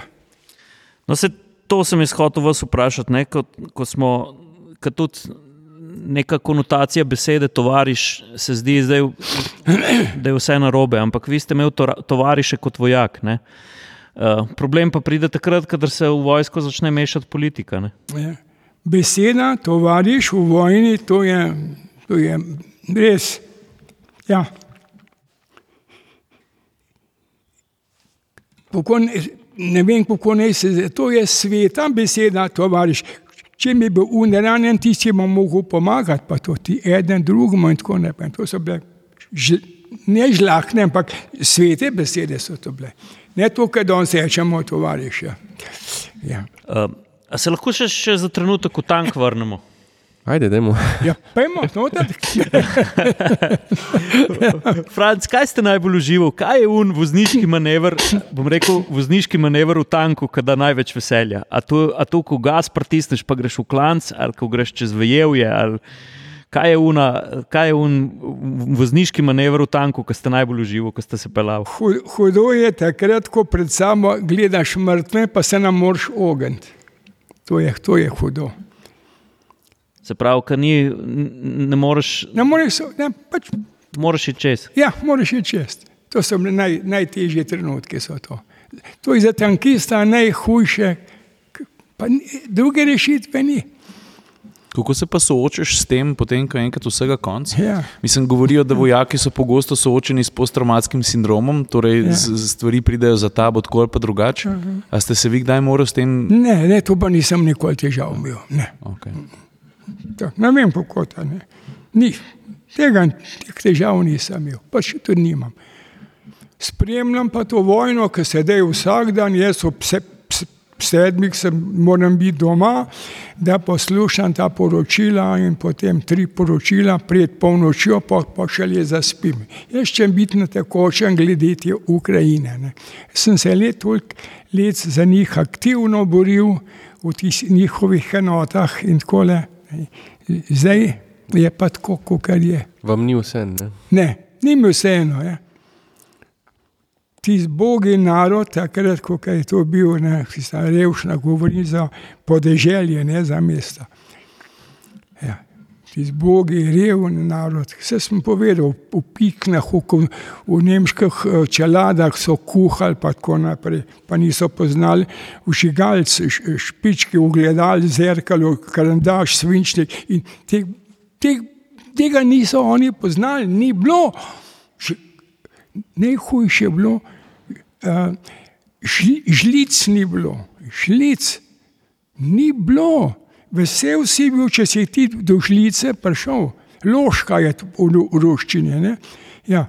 No, se, to sem jaz hotel vas vprašati, ne, ko, ko smo, ko tudi neka konotacija besede tovariš, se zdi, zdaj, da je vse narobe, ampak vi ste imeli tovariše kot vojak. Ne? Uh, problem pa pride takrat, ko se v vojsko začne mešati politika. Ja. beseda, tovariš v vojni, to je, to je res. Ja. Kako ne, ne vem, kako naj se zdi. To je sveta beseda, tovariš. Če mi bo unranjen, ti si mu mogel pomagati, pa to ti eden drugemu in tako naprej. To so bile ž, ne žlahne, ampak svete besede so to bile. Ne to, kar danes rečemo, tovariš. Ja. Ja. Uh, a se lahko še, še za trenutek v tank vrnemo? Ajde, dajmo. Ja, pojmo, noter. Franc, kaj ste najbolj uživali? Kaj je un vozniški manever, bom rekel, vozniški manever v tanku, ki da največ veselja? A to, a to, ko gas pritisneš, pa greš v klanc, ali ko greš čez vejevje, ali kaj je, una, kaj je un vozniški manever v tanku, ki ste najbolj uživali, ko ste se pelali? Hu- Hudo je takrat, ko pred sabo gledaš mrtve, pa se nam moraš ogniti. To je, to je hudo. Se pravi, ker ni, ne moreš, Ne moreš, ne, pač, moraš iti čez. ja, moraš iti čez. To so bile naj, najtežje trenutke. so To. to je za tankista najhujše, pa ni, druge rešitve ni. Kako se pa soočaš s tem, potem, ko je enkrat vsega konc? Ja. Mislim, govorijo, da vojaki so pogosto soočeni s posttraumatskim sindromom, torej Ja. ja. stvari pridejo za ta bod, ali pa drugače. A ste se vi kdaj morali s tem? Ne, ne, to pa nisem nikoli težav imel. Ne. Okay. To, ne vem, kako to je. Tega teh težav nisem imel, pa še tudi nimam. Spremljam pa to vojno, ki se deje vsak dan, jaz ob se, sedmih sem, moram biti doma, da poslušam ta poročila in potem tri poročila pred polnočjo, pa, pa šele zaspim. Jaz čem biti na tekočem glede te Ukrajine. Ne. Sem se let, let za njih aktivno boril v tih njihovih enotah in tako naprej. Zdaj je pa tako, kot je. Vam ni vse, ne? Ne, ni mi vseeno. Ja. Ti zbogi narod, takrat, ko je to bil, ne, tista revščina, govori za podeželje, ne za mesta. Ja. Ti zbogi, revni narod. Vse sem povedal, v piknah, v, v nemških eh, čeladah so kuhali, pa tako naprej, pa niso poznali všigalce, špičke, ugledali, zrkalo, karandaš, svinčnik. in Te, te, tega niso oni poznali, ni bilo. Najhujše je bilo, žli, žlic ni bilo, žlic ni bilo. Vesel si bil, če si ti do žlice prišel, loška je v, v ruščini. ne. Ja.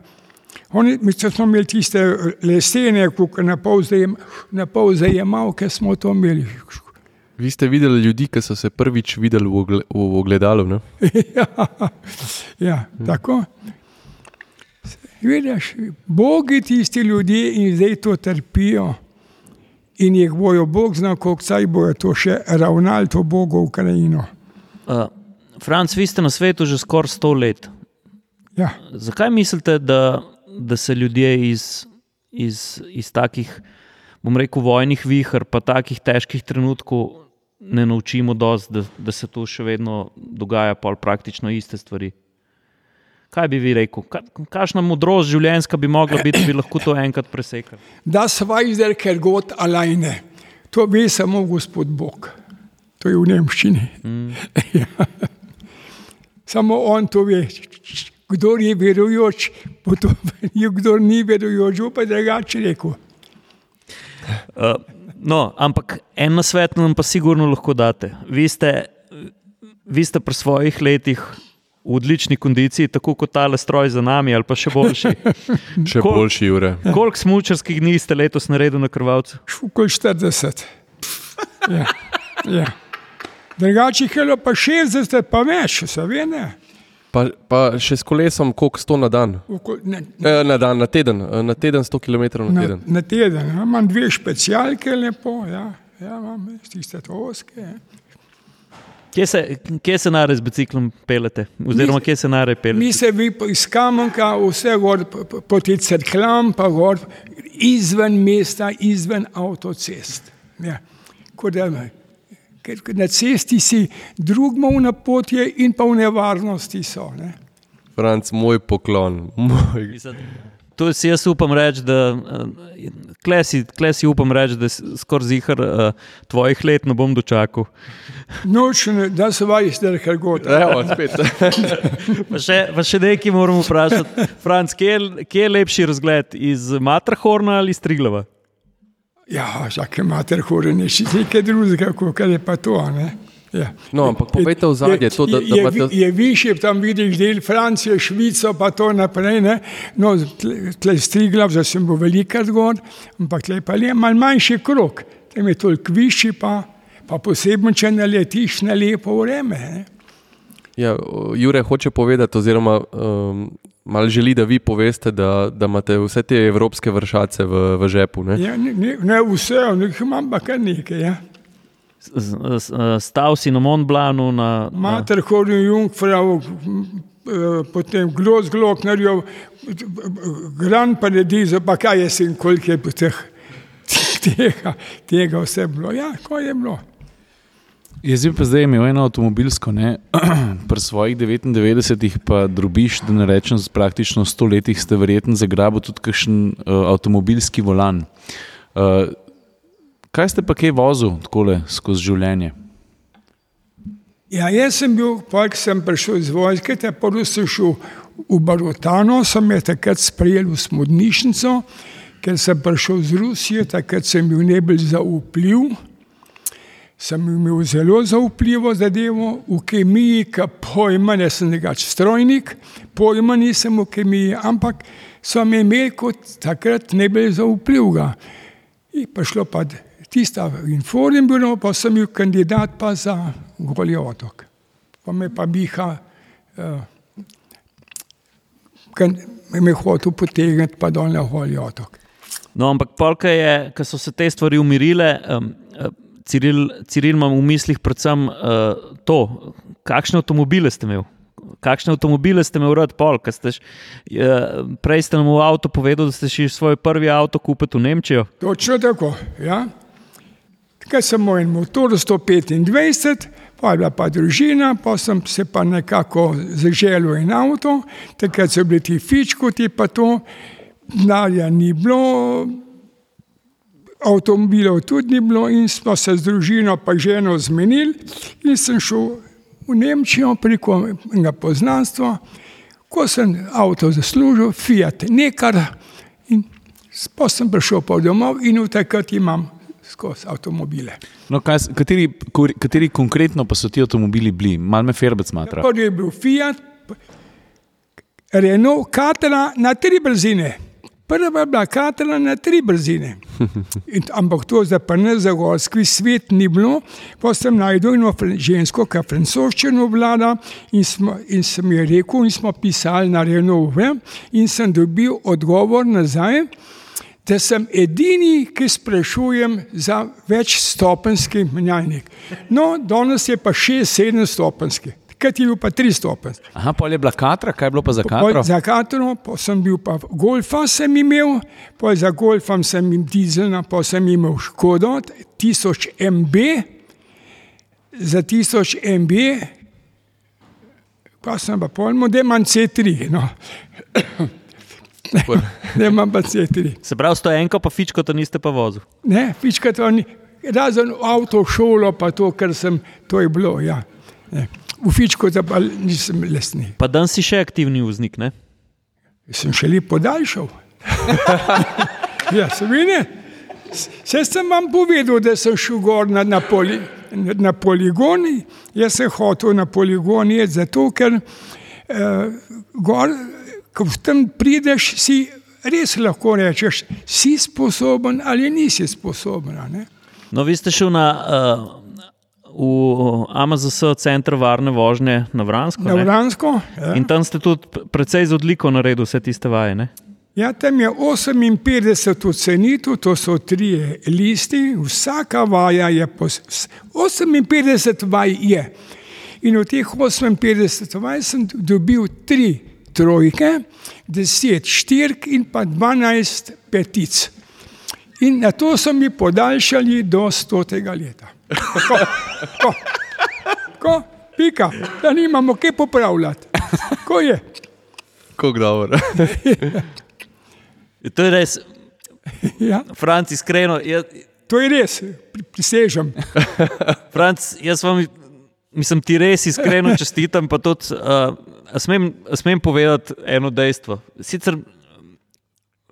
Oni, mi smo imeli tiste eh, lesene, kot na pol zajem- zajemalke smo to imeli. Vi ste videli ljudi, ki so se prvič videli v, ogle, v ogledalu. Ne? ja, ja, tako. Vidiš, bogi tisti ljudje in zdaj to trpijo. In jih bojo Bog znal, kako saj bojo to še ravnali, to Bogo Ukrajino. Uh, Franc, vi ste na svetu že skoraj sto let. Ja. Zakaj mislite, da, da se ljudje iz, iz, iz takih, bom rekel, vojnih vihar, pa takih težkih trenutkov ne naučimo dosti, da, da se to še vedno dogaja, pa praktično iste stvari? Kaj bi vi rekel? Ka, kakšna modrost življenjska bi mogla biti, da bi lahko to enkrat presekali? Das weiß der Kergot alleine. To ve samo gospod Bog. To je v Nemščini. Mm. ja. Samo on to ve. Kdo je verujoč, bo to verjel, kdo ni verujoč, bo pa drugače rekel. Uh, no, ampak en svet nam pa sigurno lahko date. Vi ste, vi ste pri svojih letih v odlični kondiciji, tako kot tale stroj za nami, ali pa še boljši. Še Kol- boljši ure. Koliko smučarskih dni ste letos naredili na krvavcu? Šukaj 40. Ja. Ja. Drugače jih je pa 60, pa več, se ve ne. Pa, pa še s kolesom, koliko sto na dan? Oko- ne E, na dan, na teden, e, na teden 100 km na na, teden. na teden. Ja, imam dve specialke, lepo, ja, ja imam tiste toske. Ja. Kje se, kje se nare z biciklom pelete? Oziroma, kje se nare Mi pelete? se vi iz Kamenka, vse gor proti crklam, pa gor izven mesta, izven avtocest. Ja. Ko da, ker ker na cesti si drugmo v napotje in pa v nevarnosti so. Ne. Franc, moj poklon. Moj. Mislim, To si jaz upam reči, da eh, klesi, klesi upam reči, da skoraj zihar uh, tvojih let ne bom dočakal. Nočem, da se vaj zdaj kar god. Evo, spet. Pa še, pa še nekaj moramo vprašati. Franc, kje, je- kje je lepši razgled, iz Matrahorna ali iz Triglava? Ja, čakaj, mater hore, ne še nekaj drugega, kot je pa to. Ne? Ja. No, ampak povejte ozadje, to, da, da je, imate. je, više, tam vidiš del Francije, Švico, pa to naprej. Ne? No, tle, tle striglav, zdaj sem bil velikrat gor, ampak tle pa je mal manjši krok, tam je toliko višji, pa, pa posebno, če naletiš na lepo vreme. Ne? Ja, Jure hoče povedati, oziroma um, malo želi, da vi poveste, da, da imate vse te evropske vršace v, v žepu. Ne? Ja, ne, ne, ne vse, nekaj imam pa kar nekaj. Ja. Stal si na Mont Blanu, na, na Mater hodil Jungfrau, m, eh, potem Glos Gloknerjev, Gran Paradizo, pa kaj je sin, koliko je po teh, tega, tega vse bilo. Ja, ko je bilo. Jaz bi pa zdaj imel eno avtomobilsko, ne, pri svojih 99, pa drobiš, da ne rečem, z praktično 100 letih ste verjetno zagrabili tudi kakšen uh, avtomobilski volan. Uh, kaj ste pa kaj vozil takole skozi življenje? Ja, jaz sem bil, pa ko sem prišel iz vojske, te prvi sem šel v Barotano, sem me takrat sprejel v smodnišnico, ker sem prišel z Rusije, takrat sem bil najbolj zaupljiv. Sem imel zelo zaupljivo zadevo v kemiji, ki pojma, ne sem negač strojnik, pojma nisem v kemiji, ampak so me imeli kot takrat najbolj zaupljivega. In pa šlo pa tista inform bilo, pa sem bil kandidat pa za Goli otok. Pa me pa biha, uh, me je hotel potegniti pa dol na Goli otok. No, ampak polka je, ko so se te stvari umirile, um, uh, Ciril, Ciril imam v mislih predvsem uh, to, kakšne avtomobile ste imeli. Kakšne avtomobile ste imeli rad, pol? ker Ste, š- uh, prej ste nam v avtu povedali, da ste šli svoj prvi avto kupiti v Nemčijo. Točno tako. Ja. Takrat sem imel en motor 125, pa je bila pa družina, pa sem se pa nekako zaželil en avto, takrat so bili ti fičkoti, pa to, denarja ni bilo, avtomobilov tudi ni bilo in smo se z družino pa ženo zmenili in sem šel v Nemčijo preko enega poznanstva, ko sem avto zaslužil, Fiat Nekar in pa sem prišel pa domov in v takrat imam skozi avtomobile. No, kaj, kateri, kateri konkretno pa so ti avtomobili bili? Mal me ferbec matra. Prvi je bil Fiat, Renault, Katera na tri brzine. Prva je bila Katera na tri brzine. In, ampak to za prne zagorski svet ni bilo. Pa sem najdel eno žensko, ki francoščino vlada in, smo, in sem ji rekel, in smo pisali na Renault in sem dobil odgovor nazaj, da sem edini, ki sprašujem za večstopenski menjalnik. No, danes je pa 6-7 stopenski, kaj je bil pa 3 stopenski. Aha, pol je bila katra, kaj je bilo pa za Pol katro? Za katero, pa sem bil pa golfa, sem imel, pa za golfom sem imel dizelna, pa sem imel škodo, 1000 MB, za 1000 MB, pa sem pa pojmo, da imam C3, no. Da imam pa C3. Se pravi, sto enko pa fičko, to niste pa vozil. Ne, pička to ni, razen avto, šolo, pa to, kar sem, to je bilo, ja. Ne. V Fičku za pa nisem lesni. Pa dan si še aktivni voznik, ne? Sem še lepo podaljšal. ja, sem vine. Vse sem vam povedal, da sem šel gor na, na, poli, na, poligoni. Jaz sem hotel na poligoni zato, ker uh, gor, ko tam prideš, si res lahko rečeš, si sposoben ali nisi sposoben. Ne? No, vi ste šel na, uh, v AMZS, center varne vožnje na Vransko. Na? Vransko. Ja. In tam ste tudi precej z odliko naredili vse tiste vaje. Ne? Ja, tam je 58 ocenitev, to so tri listi, vsaka vaja je po s- s- 58 vaj je. In od teh 58 vaj sem dobil tri trojke, 10 štirk in pa 12 petic. In na to so mi podaljšali do 100. leta. Ko, ko, ko, pika, da nimamo kaj popravljati. Ko je. Kako dobro. To je res, Ja, Franc, iskreno. Jaz, to je res, pri- prisežem. Franc, jaz vam, mislim, ti res iskreno čestitam. Pa tudi, uh, smem, smem povedati eno dejstvo. Sicer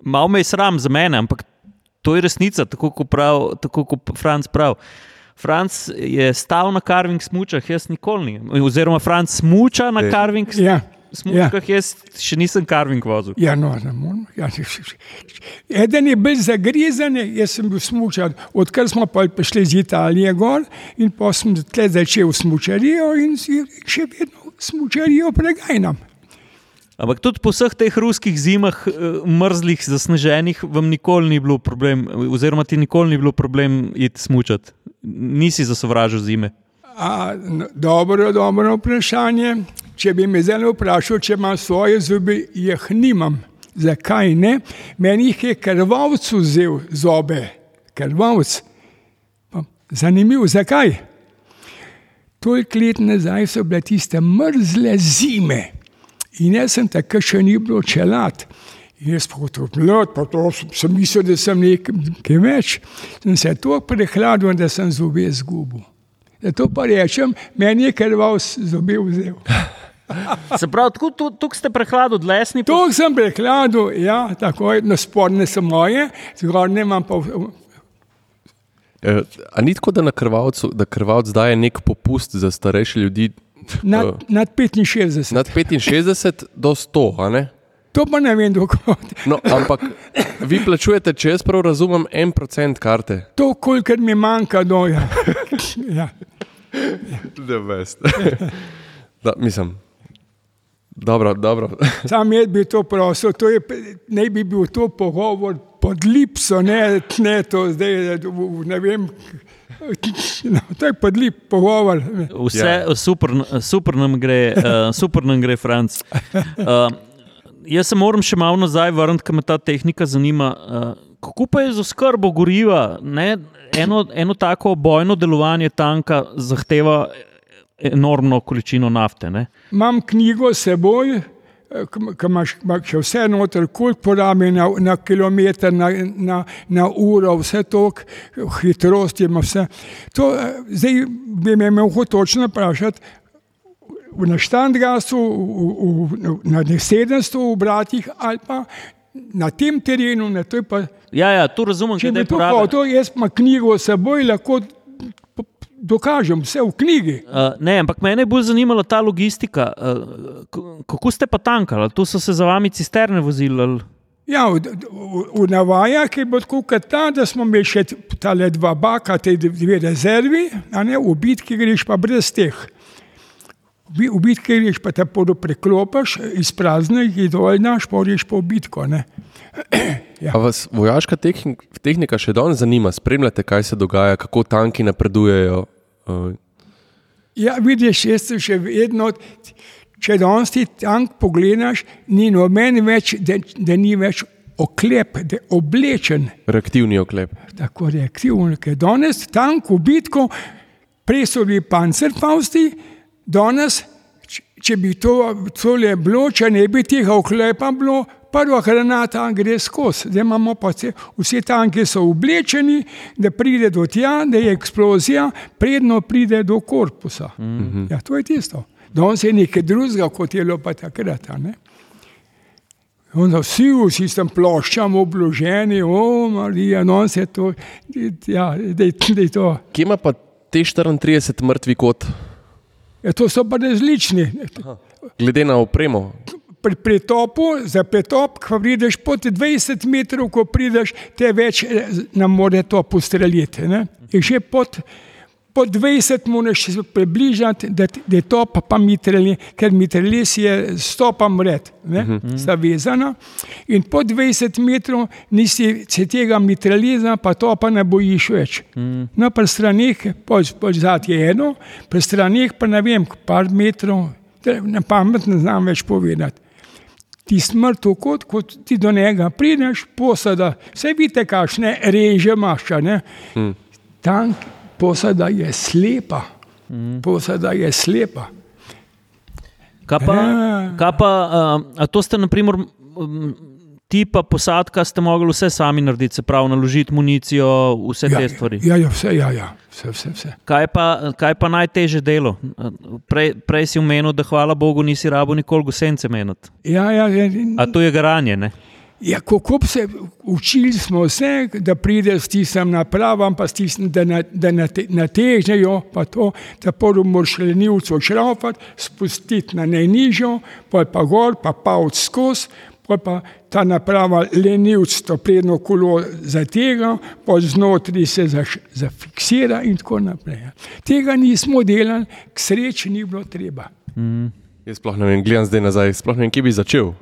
malo me je sram za mene, ampak to je resnica, tako kot, prav, tako kot Franc pravi. Franc je stal na carving smučah, jaz nikoli ni. Oziroma, Franc smuča na Ej. carving Ja, smučah, jaz še nisem carving vozil. ja, no, ne morem. Ja, eden je bil zagrizen, jaz sem bil smučar. Odkar smo pa prišli iz Italije gor in pa sem tle začel smučarijo in še vedno smučarijo pregajam. Ampak tudi po vseh teh ruskih zimah, eh, mrzlih, zasneženih, vam nikoli ni bilo problem, oziroma ti nikoli ni bilo problem iti smučati. Nisi zasovražil zime. A, dobro, dobro vprašanje. Če bi me zdaj vprašal, če imam svoje zobe, jih nimam. Zakaj ne? Meni jih je krvavc vzel zobe, krvavc. Zanimivo, zakaj? Toliko let nazaj so bile tiste mrzle zime in jaz sem takrat še ni bilo čelat. In jaz pa kot mlad, pa to sem, mislil, da sem nekaj več. Sem se tako prehladil, da sem zobe izgubil. Zato pa rečem, meni je krval zobe vzel. Se pravi, tako tu, tu ste prehladili lesni. To sem prehladil, ja, tako je, no spodne so moje, zgornje imam pa. Eh, a ni tako, da na krvavcu, da krvavc daje nek popust za starejše ljudi Nad, eh, nad 65. nad 65 do 100, a ne? To pa ne vem, dokot. No, ampak vi plačujete, če jaz prav razumem, en procent karte. To, kolikor mi manjka, doja. Ja. Da, da, mislim. Dobro, dobro. Sam jaz bi to prosil, to je, ne bi bil to pogovor pod lipso, ne, ne to zdaj, ne vem. No, to je podlip pogovor. Vse ja. super, super, nam gre, uh, super nam gre, Franc. Uh, jaz se moram še malo nazaj vrniti, ker me ta tehnika zanima. Uh, kako pa je z oskrbo goriva? Ne? Eno, eno tako bojno delovanje tanka zahteva enormno količino nafte. Ne? Imam knjigo s seboj, ki imaš še vse noter, koliko porabi na, na kilometr, na, na, na uro, vse to, hitrost ima vse. To, eh, zdaj bi me imel točno vprašati. Na Štandgasu, na 700 obratih ali pa na tem terenu, na to je pa Ja, ja, to razumem, Če da bi to poraba. hotel, jaz pa knjigo s seboj lahko dokažem, vse v knjigi. Uh, ne, ampak mene je bolj zanimala ta logistika. Uh, kako ste pa tankali? Tu so se za vami cisterne vozili? ali- Ja, v, v, v navajah je bilo tako, ta, da smo imeli še tale dva baka, te dve rezervi, a ne, v bitki greš pa brez teh. V bi- v bitki greš pa te podo preklopiš, iz praznih jih dol naš, pa greš pa v bitko. Ne. Ja. Vas vojaška tehnik, tehnika še danes zanima? Spremljate, kaj se dogaja, kako tanki napredujejo? Uh, Ja, vidiš, jaz sem še vedno, če danes ti tank pogledaš, ni noben več, da, da ni več oklep, da je oblečen. reaktivni oklep. tako reaktivno, ker danes tank v bitko, prej so bili pancerfausti, danes, če bi to tole bilo, če ne bi tega oklepa bilo, prva granata gre skozi. Zdaj imamo pa vse, vsi tanki so oblečeni, da pride do tja, da je eksplozija, predno pride do korpusa. Mm -hmm. Ja, to je tisto. Danes je nekaj drugega, kot je bilo pa takrat. Onda vsi, vsi tam ploščam obloženi, o Marija, no se to, ja, da je to. Kje ima pa te 34 mrtvi kot, Ja, to so pa različni. glede na opremo? Pri pretopu, za pretop, ko prideš pod 20 metrov, ko prideš, te več eh, nam more to postreliti. Ne? In še pod, pod 20 moraš se približati, da, da je to pa, pa mitrali, ker mitralis je stopam red, ne? sta vezana. In po 20 metrov nisi se tega mitraliza, pa to pa ne bojiš več. No, pri stranih, pozad je eno, pri stranih pa ne vem, par metrov, na pamet ne znam več povedati. Ti smrt, kot, kot ti do njega prideš, posada, vse vidite, kakšne reže imaš. a ne. Tank, posada je slepa. Posada je slepa. Kaj pa, Ja. kaj pa uh, a to ste, naprimer, um, ti pa posadka ste mogli vse sami narediti, se pravi, naložiti municijo, vse Ja, te stvari. ja, ja, vse, ja, ja, vse, vse, vse. Kaj pa, kaj pa najtežje delo? Prej, prej si omenil, da hvala Bogu nisi rabo nikoli gosence meniti. Ja, ja, ja, A to je garanje, ne? ja, kako se učili smo se, da pride s tistem napravam, pa s tistem, da, na, da nate, natežejo, pa to, da prvo moraš lenivco šraufati, spustiti na najnižjo, pol pa gor, pa pavt skozi, pol pa ta naprava lenivc to predno kolo zatega, pol znotraj se zaš, zafiksira in tako naprej. ja. Tega nismo delali, k sreči ni bilo treba. Jaz sploh ne vem, gledam zdaj nazaj, sploh ne vem, kje bi začel.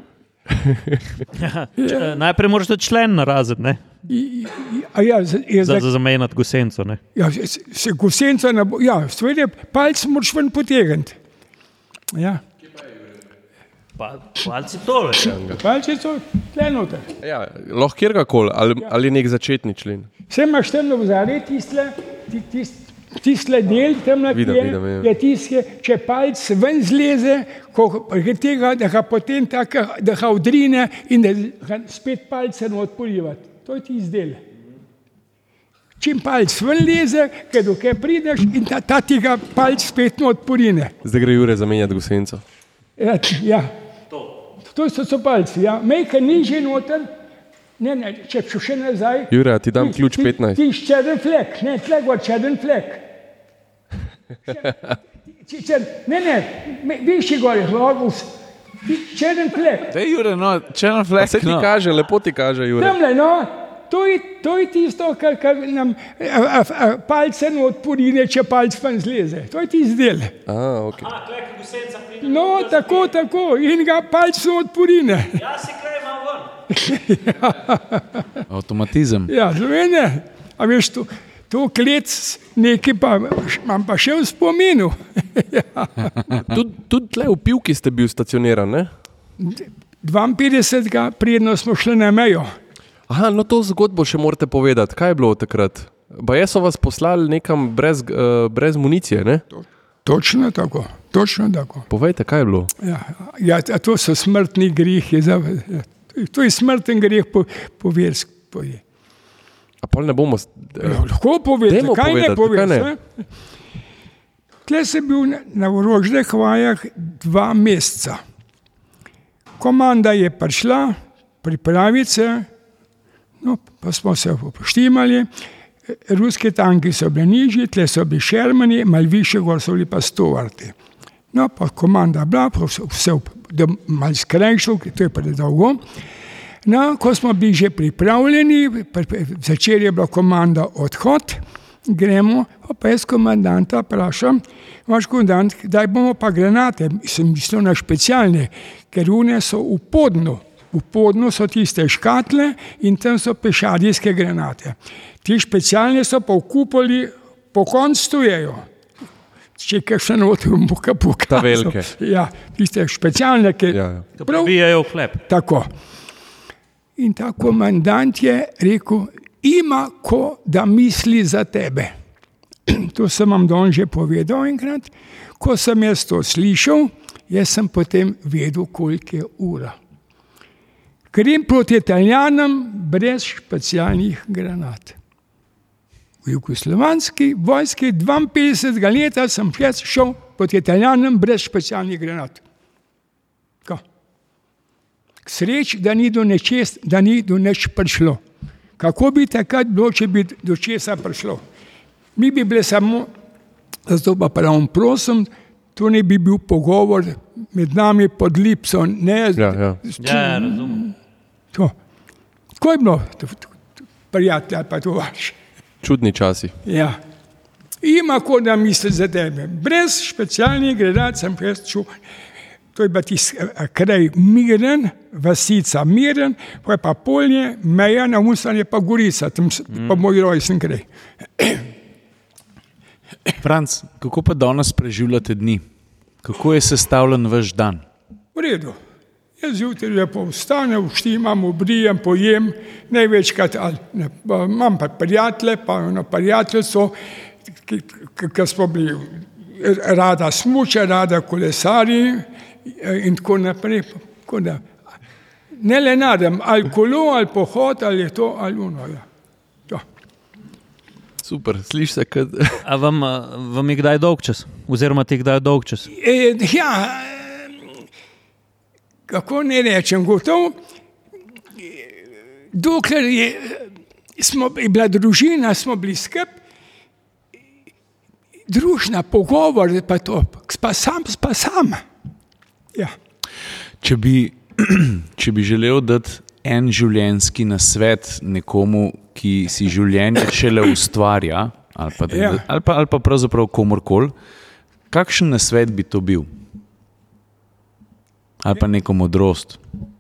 Če- Najprej moraš biti člen na razred, ne? I- i- a Ja, za, za, za zamenjati gosenco. Ne? Ja, se- se gosenca ne bo, ja, stvari, palc moraš ven potegniti. Ja, Pa, palci tole. palc je to, tle noter. Ja, lahko kjerkoli, ali, ali nek začetni člen. Vse imaš tam v zadnji, tistle, ti- tis- tistle del tam na ja. je tiske, če palc ven zleze, ko je tega, da ga potem tako, da ga odrine in da ga spet palce not polivati. To je ti izdel. Čim palc ven leze, ker dokaj prideš in ta, ta ti ga palc spet not porine. Zdaj gre Jure zamenjati gosenco. Ja, ja. To so, so palci, ja. mejka nižje noter. Ne, ne, če bi šel še nazaj. Jure, ti dam ključ 15. Ti si črn flek, ne, tle gor črn flek. Če- črn- Ne, ne, višji gor je logus. Črn flek. Dej, Jure, no, če na flek. Vse ti no. kaže, lepo ti kaže, Jure. Tamle, no, to je, to je tisto, kar, kar nam a, a, a, palce not porine, če palc ven zleze. To je ti izdel. A, okay. No, tako, tako, in ga palc not porine. Ja, si kaj imam ven. Avtomatizem. Ja, zvene, a veš, to, to klec nekaj pa imam pa še v spominu. Tudi tud tle v pivki ste bil stacioniran, ne? 52. predno smo šli na mejo. Aha, no to zgodbo še morate povedati. Kaj je bilo takrat? Baje so vas poslali nekam brez, uh, brez municije, ne? Točno tako, točno tako. Povejte, kaj je bilo? Ja, ja, to so smrtni grehi. ja, To je smrten greh po, po verski. Po je. A pol ne bomo. s- Ja, lahko Dajmo kaj povedati, ne? ne? Tle sem bil na, orožnih vajah dva meseca. Komanda je prišla, pripraviti se, no, pa smo se poštimali. Ruski tanki so bili nižji, tle so bili šermani, malo više gor so bili pa stovarti. No, pa komanda bila, vse, da malo skrajšal, to je predolgo. No, ko smo bili že pripravljeni, pri- pri- začel je bila komanda odhod, gremo, pa jaz komandanta vprašam, vaš komandant, kdaj bomo pa granate, sem mislil na specialne, ker une so v podnu. V podnu so tiste škatle in tam so pešadijske granate. Ti specialne so pa v kupoli, po koncu stojejo. Če kaj še noter, bomo kaj pokazali. Ta velike. Ja, tiste specialne, ki Ja, ja. prav Bijajo v hleb. tako. In ta komandant je rekel, ima ko da misli za tebe. To sem vam don že povedal enkrat. Ko sem jaz to slišal, jaz sem potem vedel, koliko je ura. Grem proti Italijanom brez specialnih granat. V jugoslovanski vojski 52 let sem šel proti Italijanom brez specialnih granat. Ko? K sreči, da ni do nečes, da ni do neč prišlo. Kako bi takrat bilo, če bi do česa prišlo? Mi bi bili samo, zato pa pravim, prosim, to ne bi bil pogovor med nami pod lipso, ne Ja, ja. Ja, ja, razumem. To. Tako je bilo, to- to- to- prijatelj ali pa tovariš. Čudni časi. Ja. Ima ko da misli za tebe. Brez specialnih gradacij sem jaz čutil. To je bil tisti eh, kraj miren, vasica miren, pa je pa polje, meja na Usanje pa Gorica, tam s- pa moj rojsten kraj. Franc, kako pa danes preživljate dni? Kako je sestavljen vaš dan? V redu. Jaz zjutraj lepo vstanem, vštimam, obrijem, pojem, največkrat ali ne, pa imam pa prijatelje, pa eno prijateljstvo, ki, ki, ki smo bili rada smuče, rada kolesari eh, in tako naprej. Tako da, Ne le nadam, ali kolo, ali pohod, ali je to, ali ono. Ja. To. Super, slišiš se, kot A vam, a, vam je kdaj dolg čas? Oziroma ti kdaj dolg čas? E, ja, kako ne rečem, gotovo. Dokler je, smo, je bila družina, smo bili skupaj, družna pogovor, pa to, pa sam, pa sam. Ja. Če bi, če bi želel dati en življenjski nasvet nekomu, ki si življenje šele ustvarja, ali pa, Ja. ali pa, ali pa pravzaprav komorkoli, kakšen nasvet bi to bil? Ali pa neko modrost?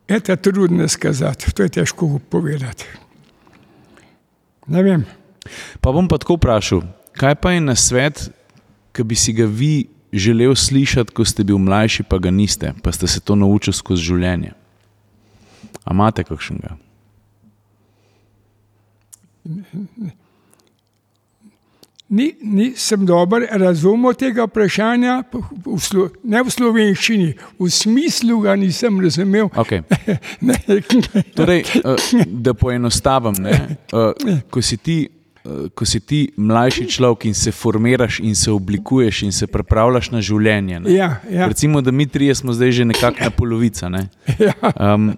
Je to trudno skazati, to je težko povedati. Ne vem. Pa bom pa tako vprašal, kaj pa je na svet, ki bi si ga vi želel slišati, ko ste bil mlajši, pa ga niste, pa ste se to naučili skozi življenje? A imate kakšnega? Ni, nisem dobro razumel tega vprašanja, v slo, ne v slovenščini, v smislu ga nisem razumel. Okay. Ne, Torej, eh, da poenostavim, ne, eh, ko, si ti, eh, ko si ti mlajši človek in se formiraš in se oblikuješ in se pripravljaš na življenje. Ne. ja, ja, Recimo, da mi trije smo zdaj že nekako na polovici. Ne. Um,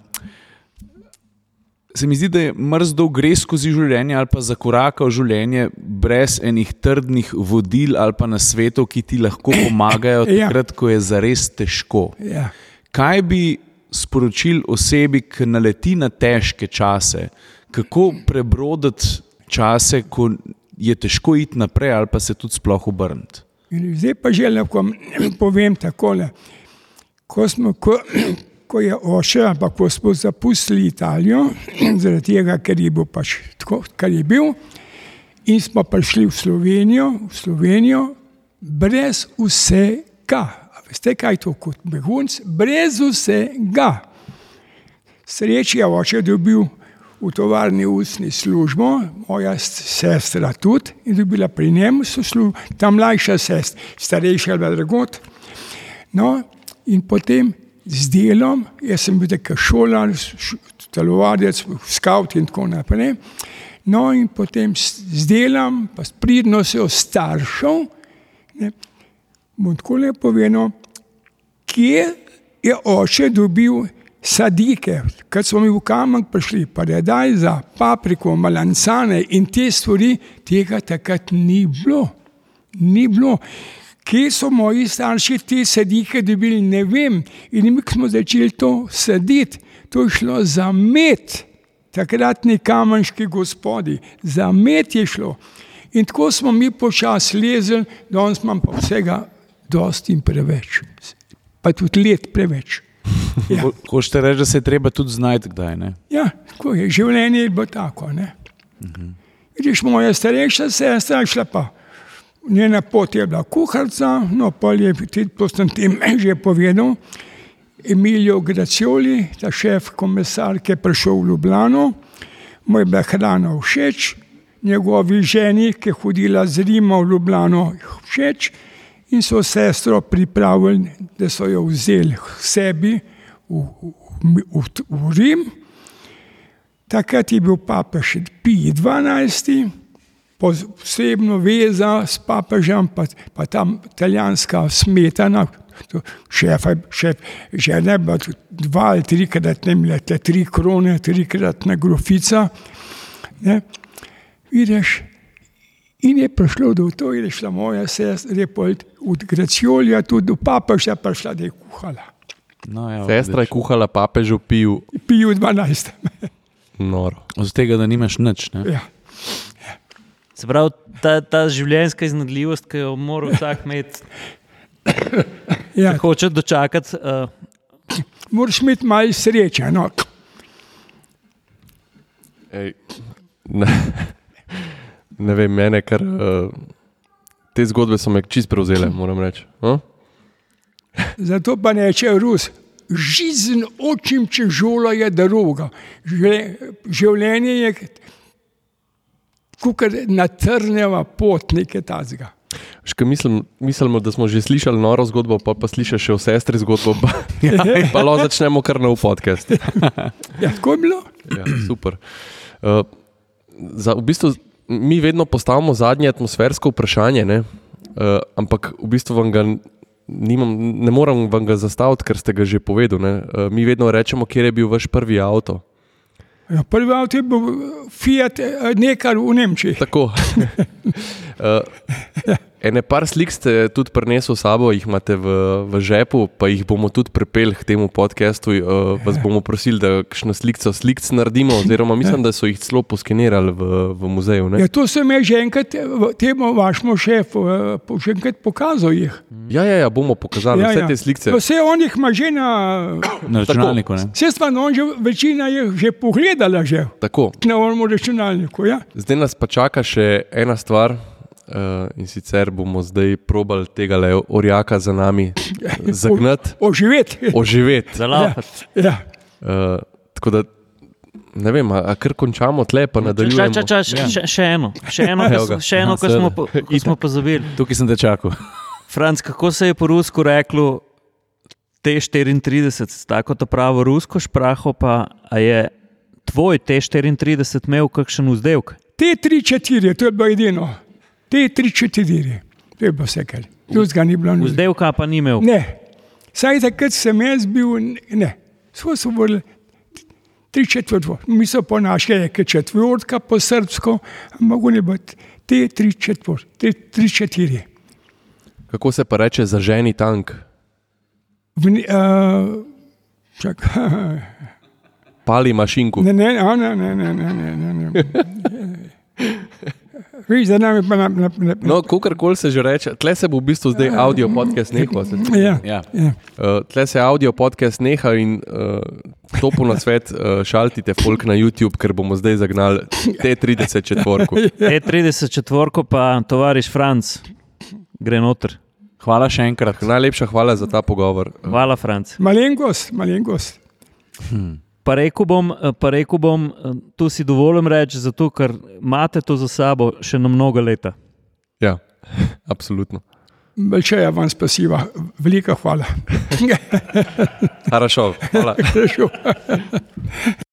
se mi zdi, da je mrzdo gre skozi življenje ali pa zakoraka v življenje brez enih trdnih vodil ali pa na svetu, ki ti lahko pomagajo Ja. takrat, ko je zares težko. ja. Kaj bi sporočil osebi, ki naleti na težke čase, kako prebroditi čase, ko je težko iti naprej ali pa se tudi sploh obrniti? Zdaj pa želim, da povem takole. Ko, smo, ko, ko je oče, ali pa ko smo zapustili Italijo, zaradi tega, ker je bil pač tako, kar je bil, in smo prišli v Slovenijo, v Slovenijo brez vsega. A Veste, kaj je to kot begunc? Brez vsega. Sreče je oče dobil v tovarni ustni službo, moja sestra tudi, in dobila pri njemu službo, ta mlajša sestra, starejša je bila dragot. No, in potem z delom, jaz sem bil tako šolar, telovadec, scout in tako naprej. No, in potem z delom, pa s pridnostjo staršev, ne, bom tako lepo povedal, kje je oče dobil sadike, kad smo mi v kamen prišli, pa da je daj za papriko, malancane in te stvari, tega takrat ni bilo. Ni bilo. Kje so moji starši te sadike dobili, ne vem. In mi ko smo začeli to saditi, to je šlo za med, takratni kamenški gospodi, za med je šlo. In tako smo mi počasi lezili, danes imam pa vsega dosti in preveč, pa tudi let preveč. Ja. Ho- Hočete reči, da se je treba tudi znajti, kdaj ne? Ja, tako je, življenje je bilo tako. Ne? Vidiš, moja starejša sestra je šla pa. Njena pot je bila kuharica, no pa je tudi, to sem tem že povedal, Emilio Gracioli, ta šef komisar, ki je prišel v Ljubljano, mu je bila hrana všeč, njegovi ženi, ki je hodila z Rima v Ljubljano, všeč. In so sestro pripravili, da so jo vzeli k sebi v, v, v, v Rim. Takrat je bil papež Pij XII, posebno veza s papežem, pa, pa tam italijanska smetana, to šef, šef, že ne bi dva ali trikrat ne imela te tri krone, trikrat na grofica. Ne. Vidiš, in je prišlo do to, je šla moja sestra, od Graciolja tudi do papeža prišla, da je kuhala. No, ja, Sestra je kuhala papežu pil, Pij 12. noro. Od tega, da nimaš nič. Ne? ja. Se pravi, ta, ta življenjska iznajdljivost, ki jo mora vsak imeti, Ja, če hoče dočakati. Uh, moraš imeti malo sreče. No. Ej, ne, ne vem, mene kar. Uh, te zgodbe so me čist prevzele, moram reči. Hm? Zato pa neče Rus. Žizen očim, če žola je droga. Živle- Življenje je kot natrnjava pot nekaj tazga. Ška mislim, mislimo, da smo že slišali noro zgodbo, pa pa slišiš še o sestri zgodbo, pa, pa lahko začnemo kar nov podcast. Ja, tako je bilo. Ja, super. Uh, za, v bistvu, mi vedno postavimo zadnje atmosfersko vprašanje, ne? uh, ampak v bistvu vam ga nimam, ne morem vam ga zastaviti, ker ste ga že povedali. Uh, mi vedno rečemo, kje je bil vaš prvi avto. Ja, prvi avto je bil Fiat, eh, nekaj v Nemčiji. Tako. uh, ene par slik ste tudi prinesli s sabo, jih imate v, v žepu, pa jih bomo tudi pripeljali k temu podkastu. Uh, vas bomo prosili, da kakšno sliko slik naredimo, oziroma mislim, da so jih celo poskenirali v, v muzeju. Ne? Ja, to sem jaz že enkrat temu vašemu šefu eh, že enkrat pokazal. Jih. Ja, ja, ja, bomo pokazali Ja, vse ja. te slike. Vse on jih ima že na. Na računalniku. Vse stvar, on že večina jih že pogledala, že Tako, na onem računalniku. Ja? zdaj nas pa čaka še ena stvar. Uh, in sicer bomo zdaj probali tega le orjaka za nami zagnati, Oživeti. oživeti. Zalafati. Ja. Uh, tako da ne vem, a, a kar končamo tle, pa Ča, nadaljujemo. ča, ča, še, še, še eno, še eno, ko, še eno, ko smo, po- ko smo pozabili. Tukaj sem te čakal. Franc, kako se je po rusku reklo T34, s tako to pravo rusko špraho, pa a je tvoj T34 imel kakšen tri četiri, to je bilo edino. Te tri četiri, to je bilo vse, kar. Drugega ni bilo. nič. Vzdevka pa ni imel. Ne, saj takrat sem jaz bil, ne, smo se vrli. Tri četvrtko, mi so po naše reke četvrtka, po srpsko, ne bo te tri četvrt, te tri četiri. Kako se pa reče za ženi tank? V, uh, čak, Pali mašinku. ne, ne, a, ne, ne, ne, ne, ne, ne, ne. Viš, da nam je pa na, na, na, No, kakorkoli se že reče, tle se bo v bistvu zdaj audio podcast nehal. se- ja, Ja. ja. Uh, tle se audio podcast neha in uh, to po nasvet uh, šaltite folk na YouTube, ker bomo zdaj zagnali te 30 četvorku. T34 pa tovariš Franc, gre noter. Hvala še enkrat. Najlepša hvala za ta pogovor. Hvala, Franc. Malenkost, malenkost. Pa rekel bom, pa rekel bom tu si dovolim reči, zato ker imate to za sabo še na mnogo leta. Ja, absolutno. Большая вам спасибо, велика хвала. Хорошо, hvala. Хорошо.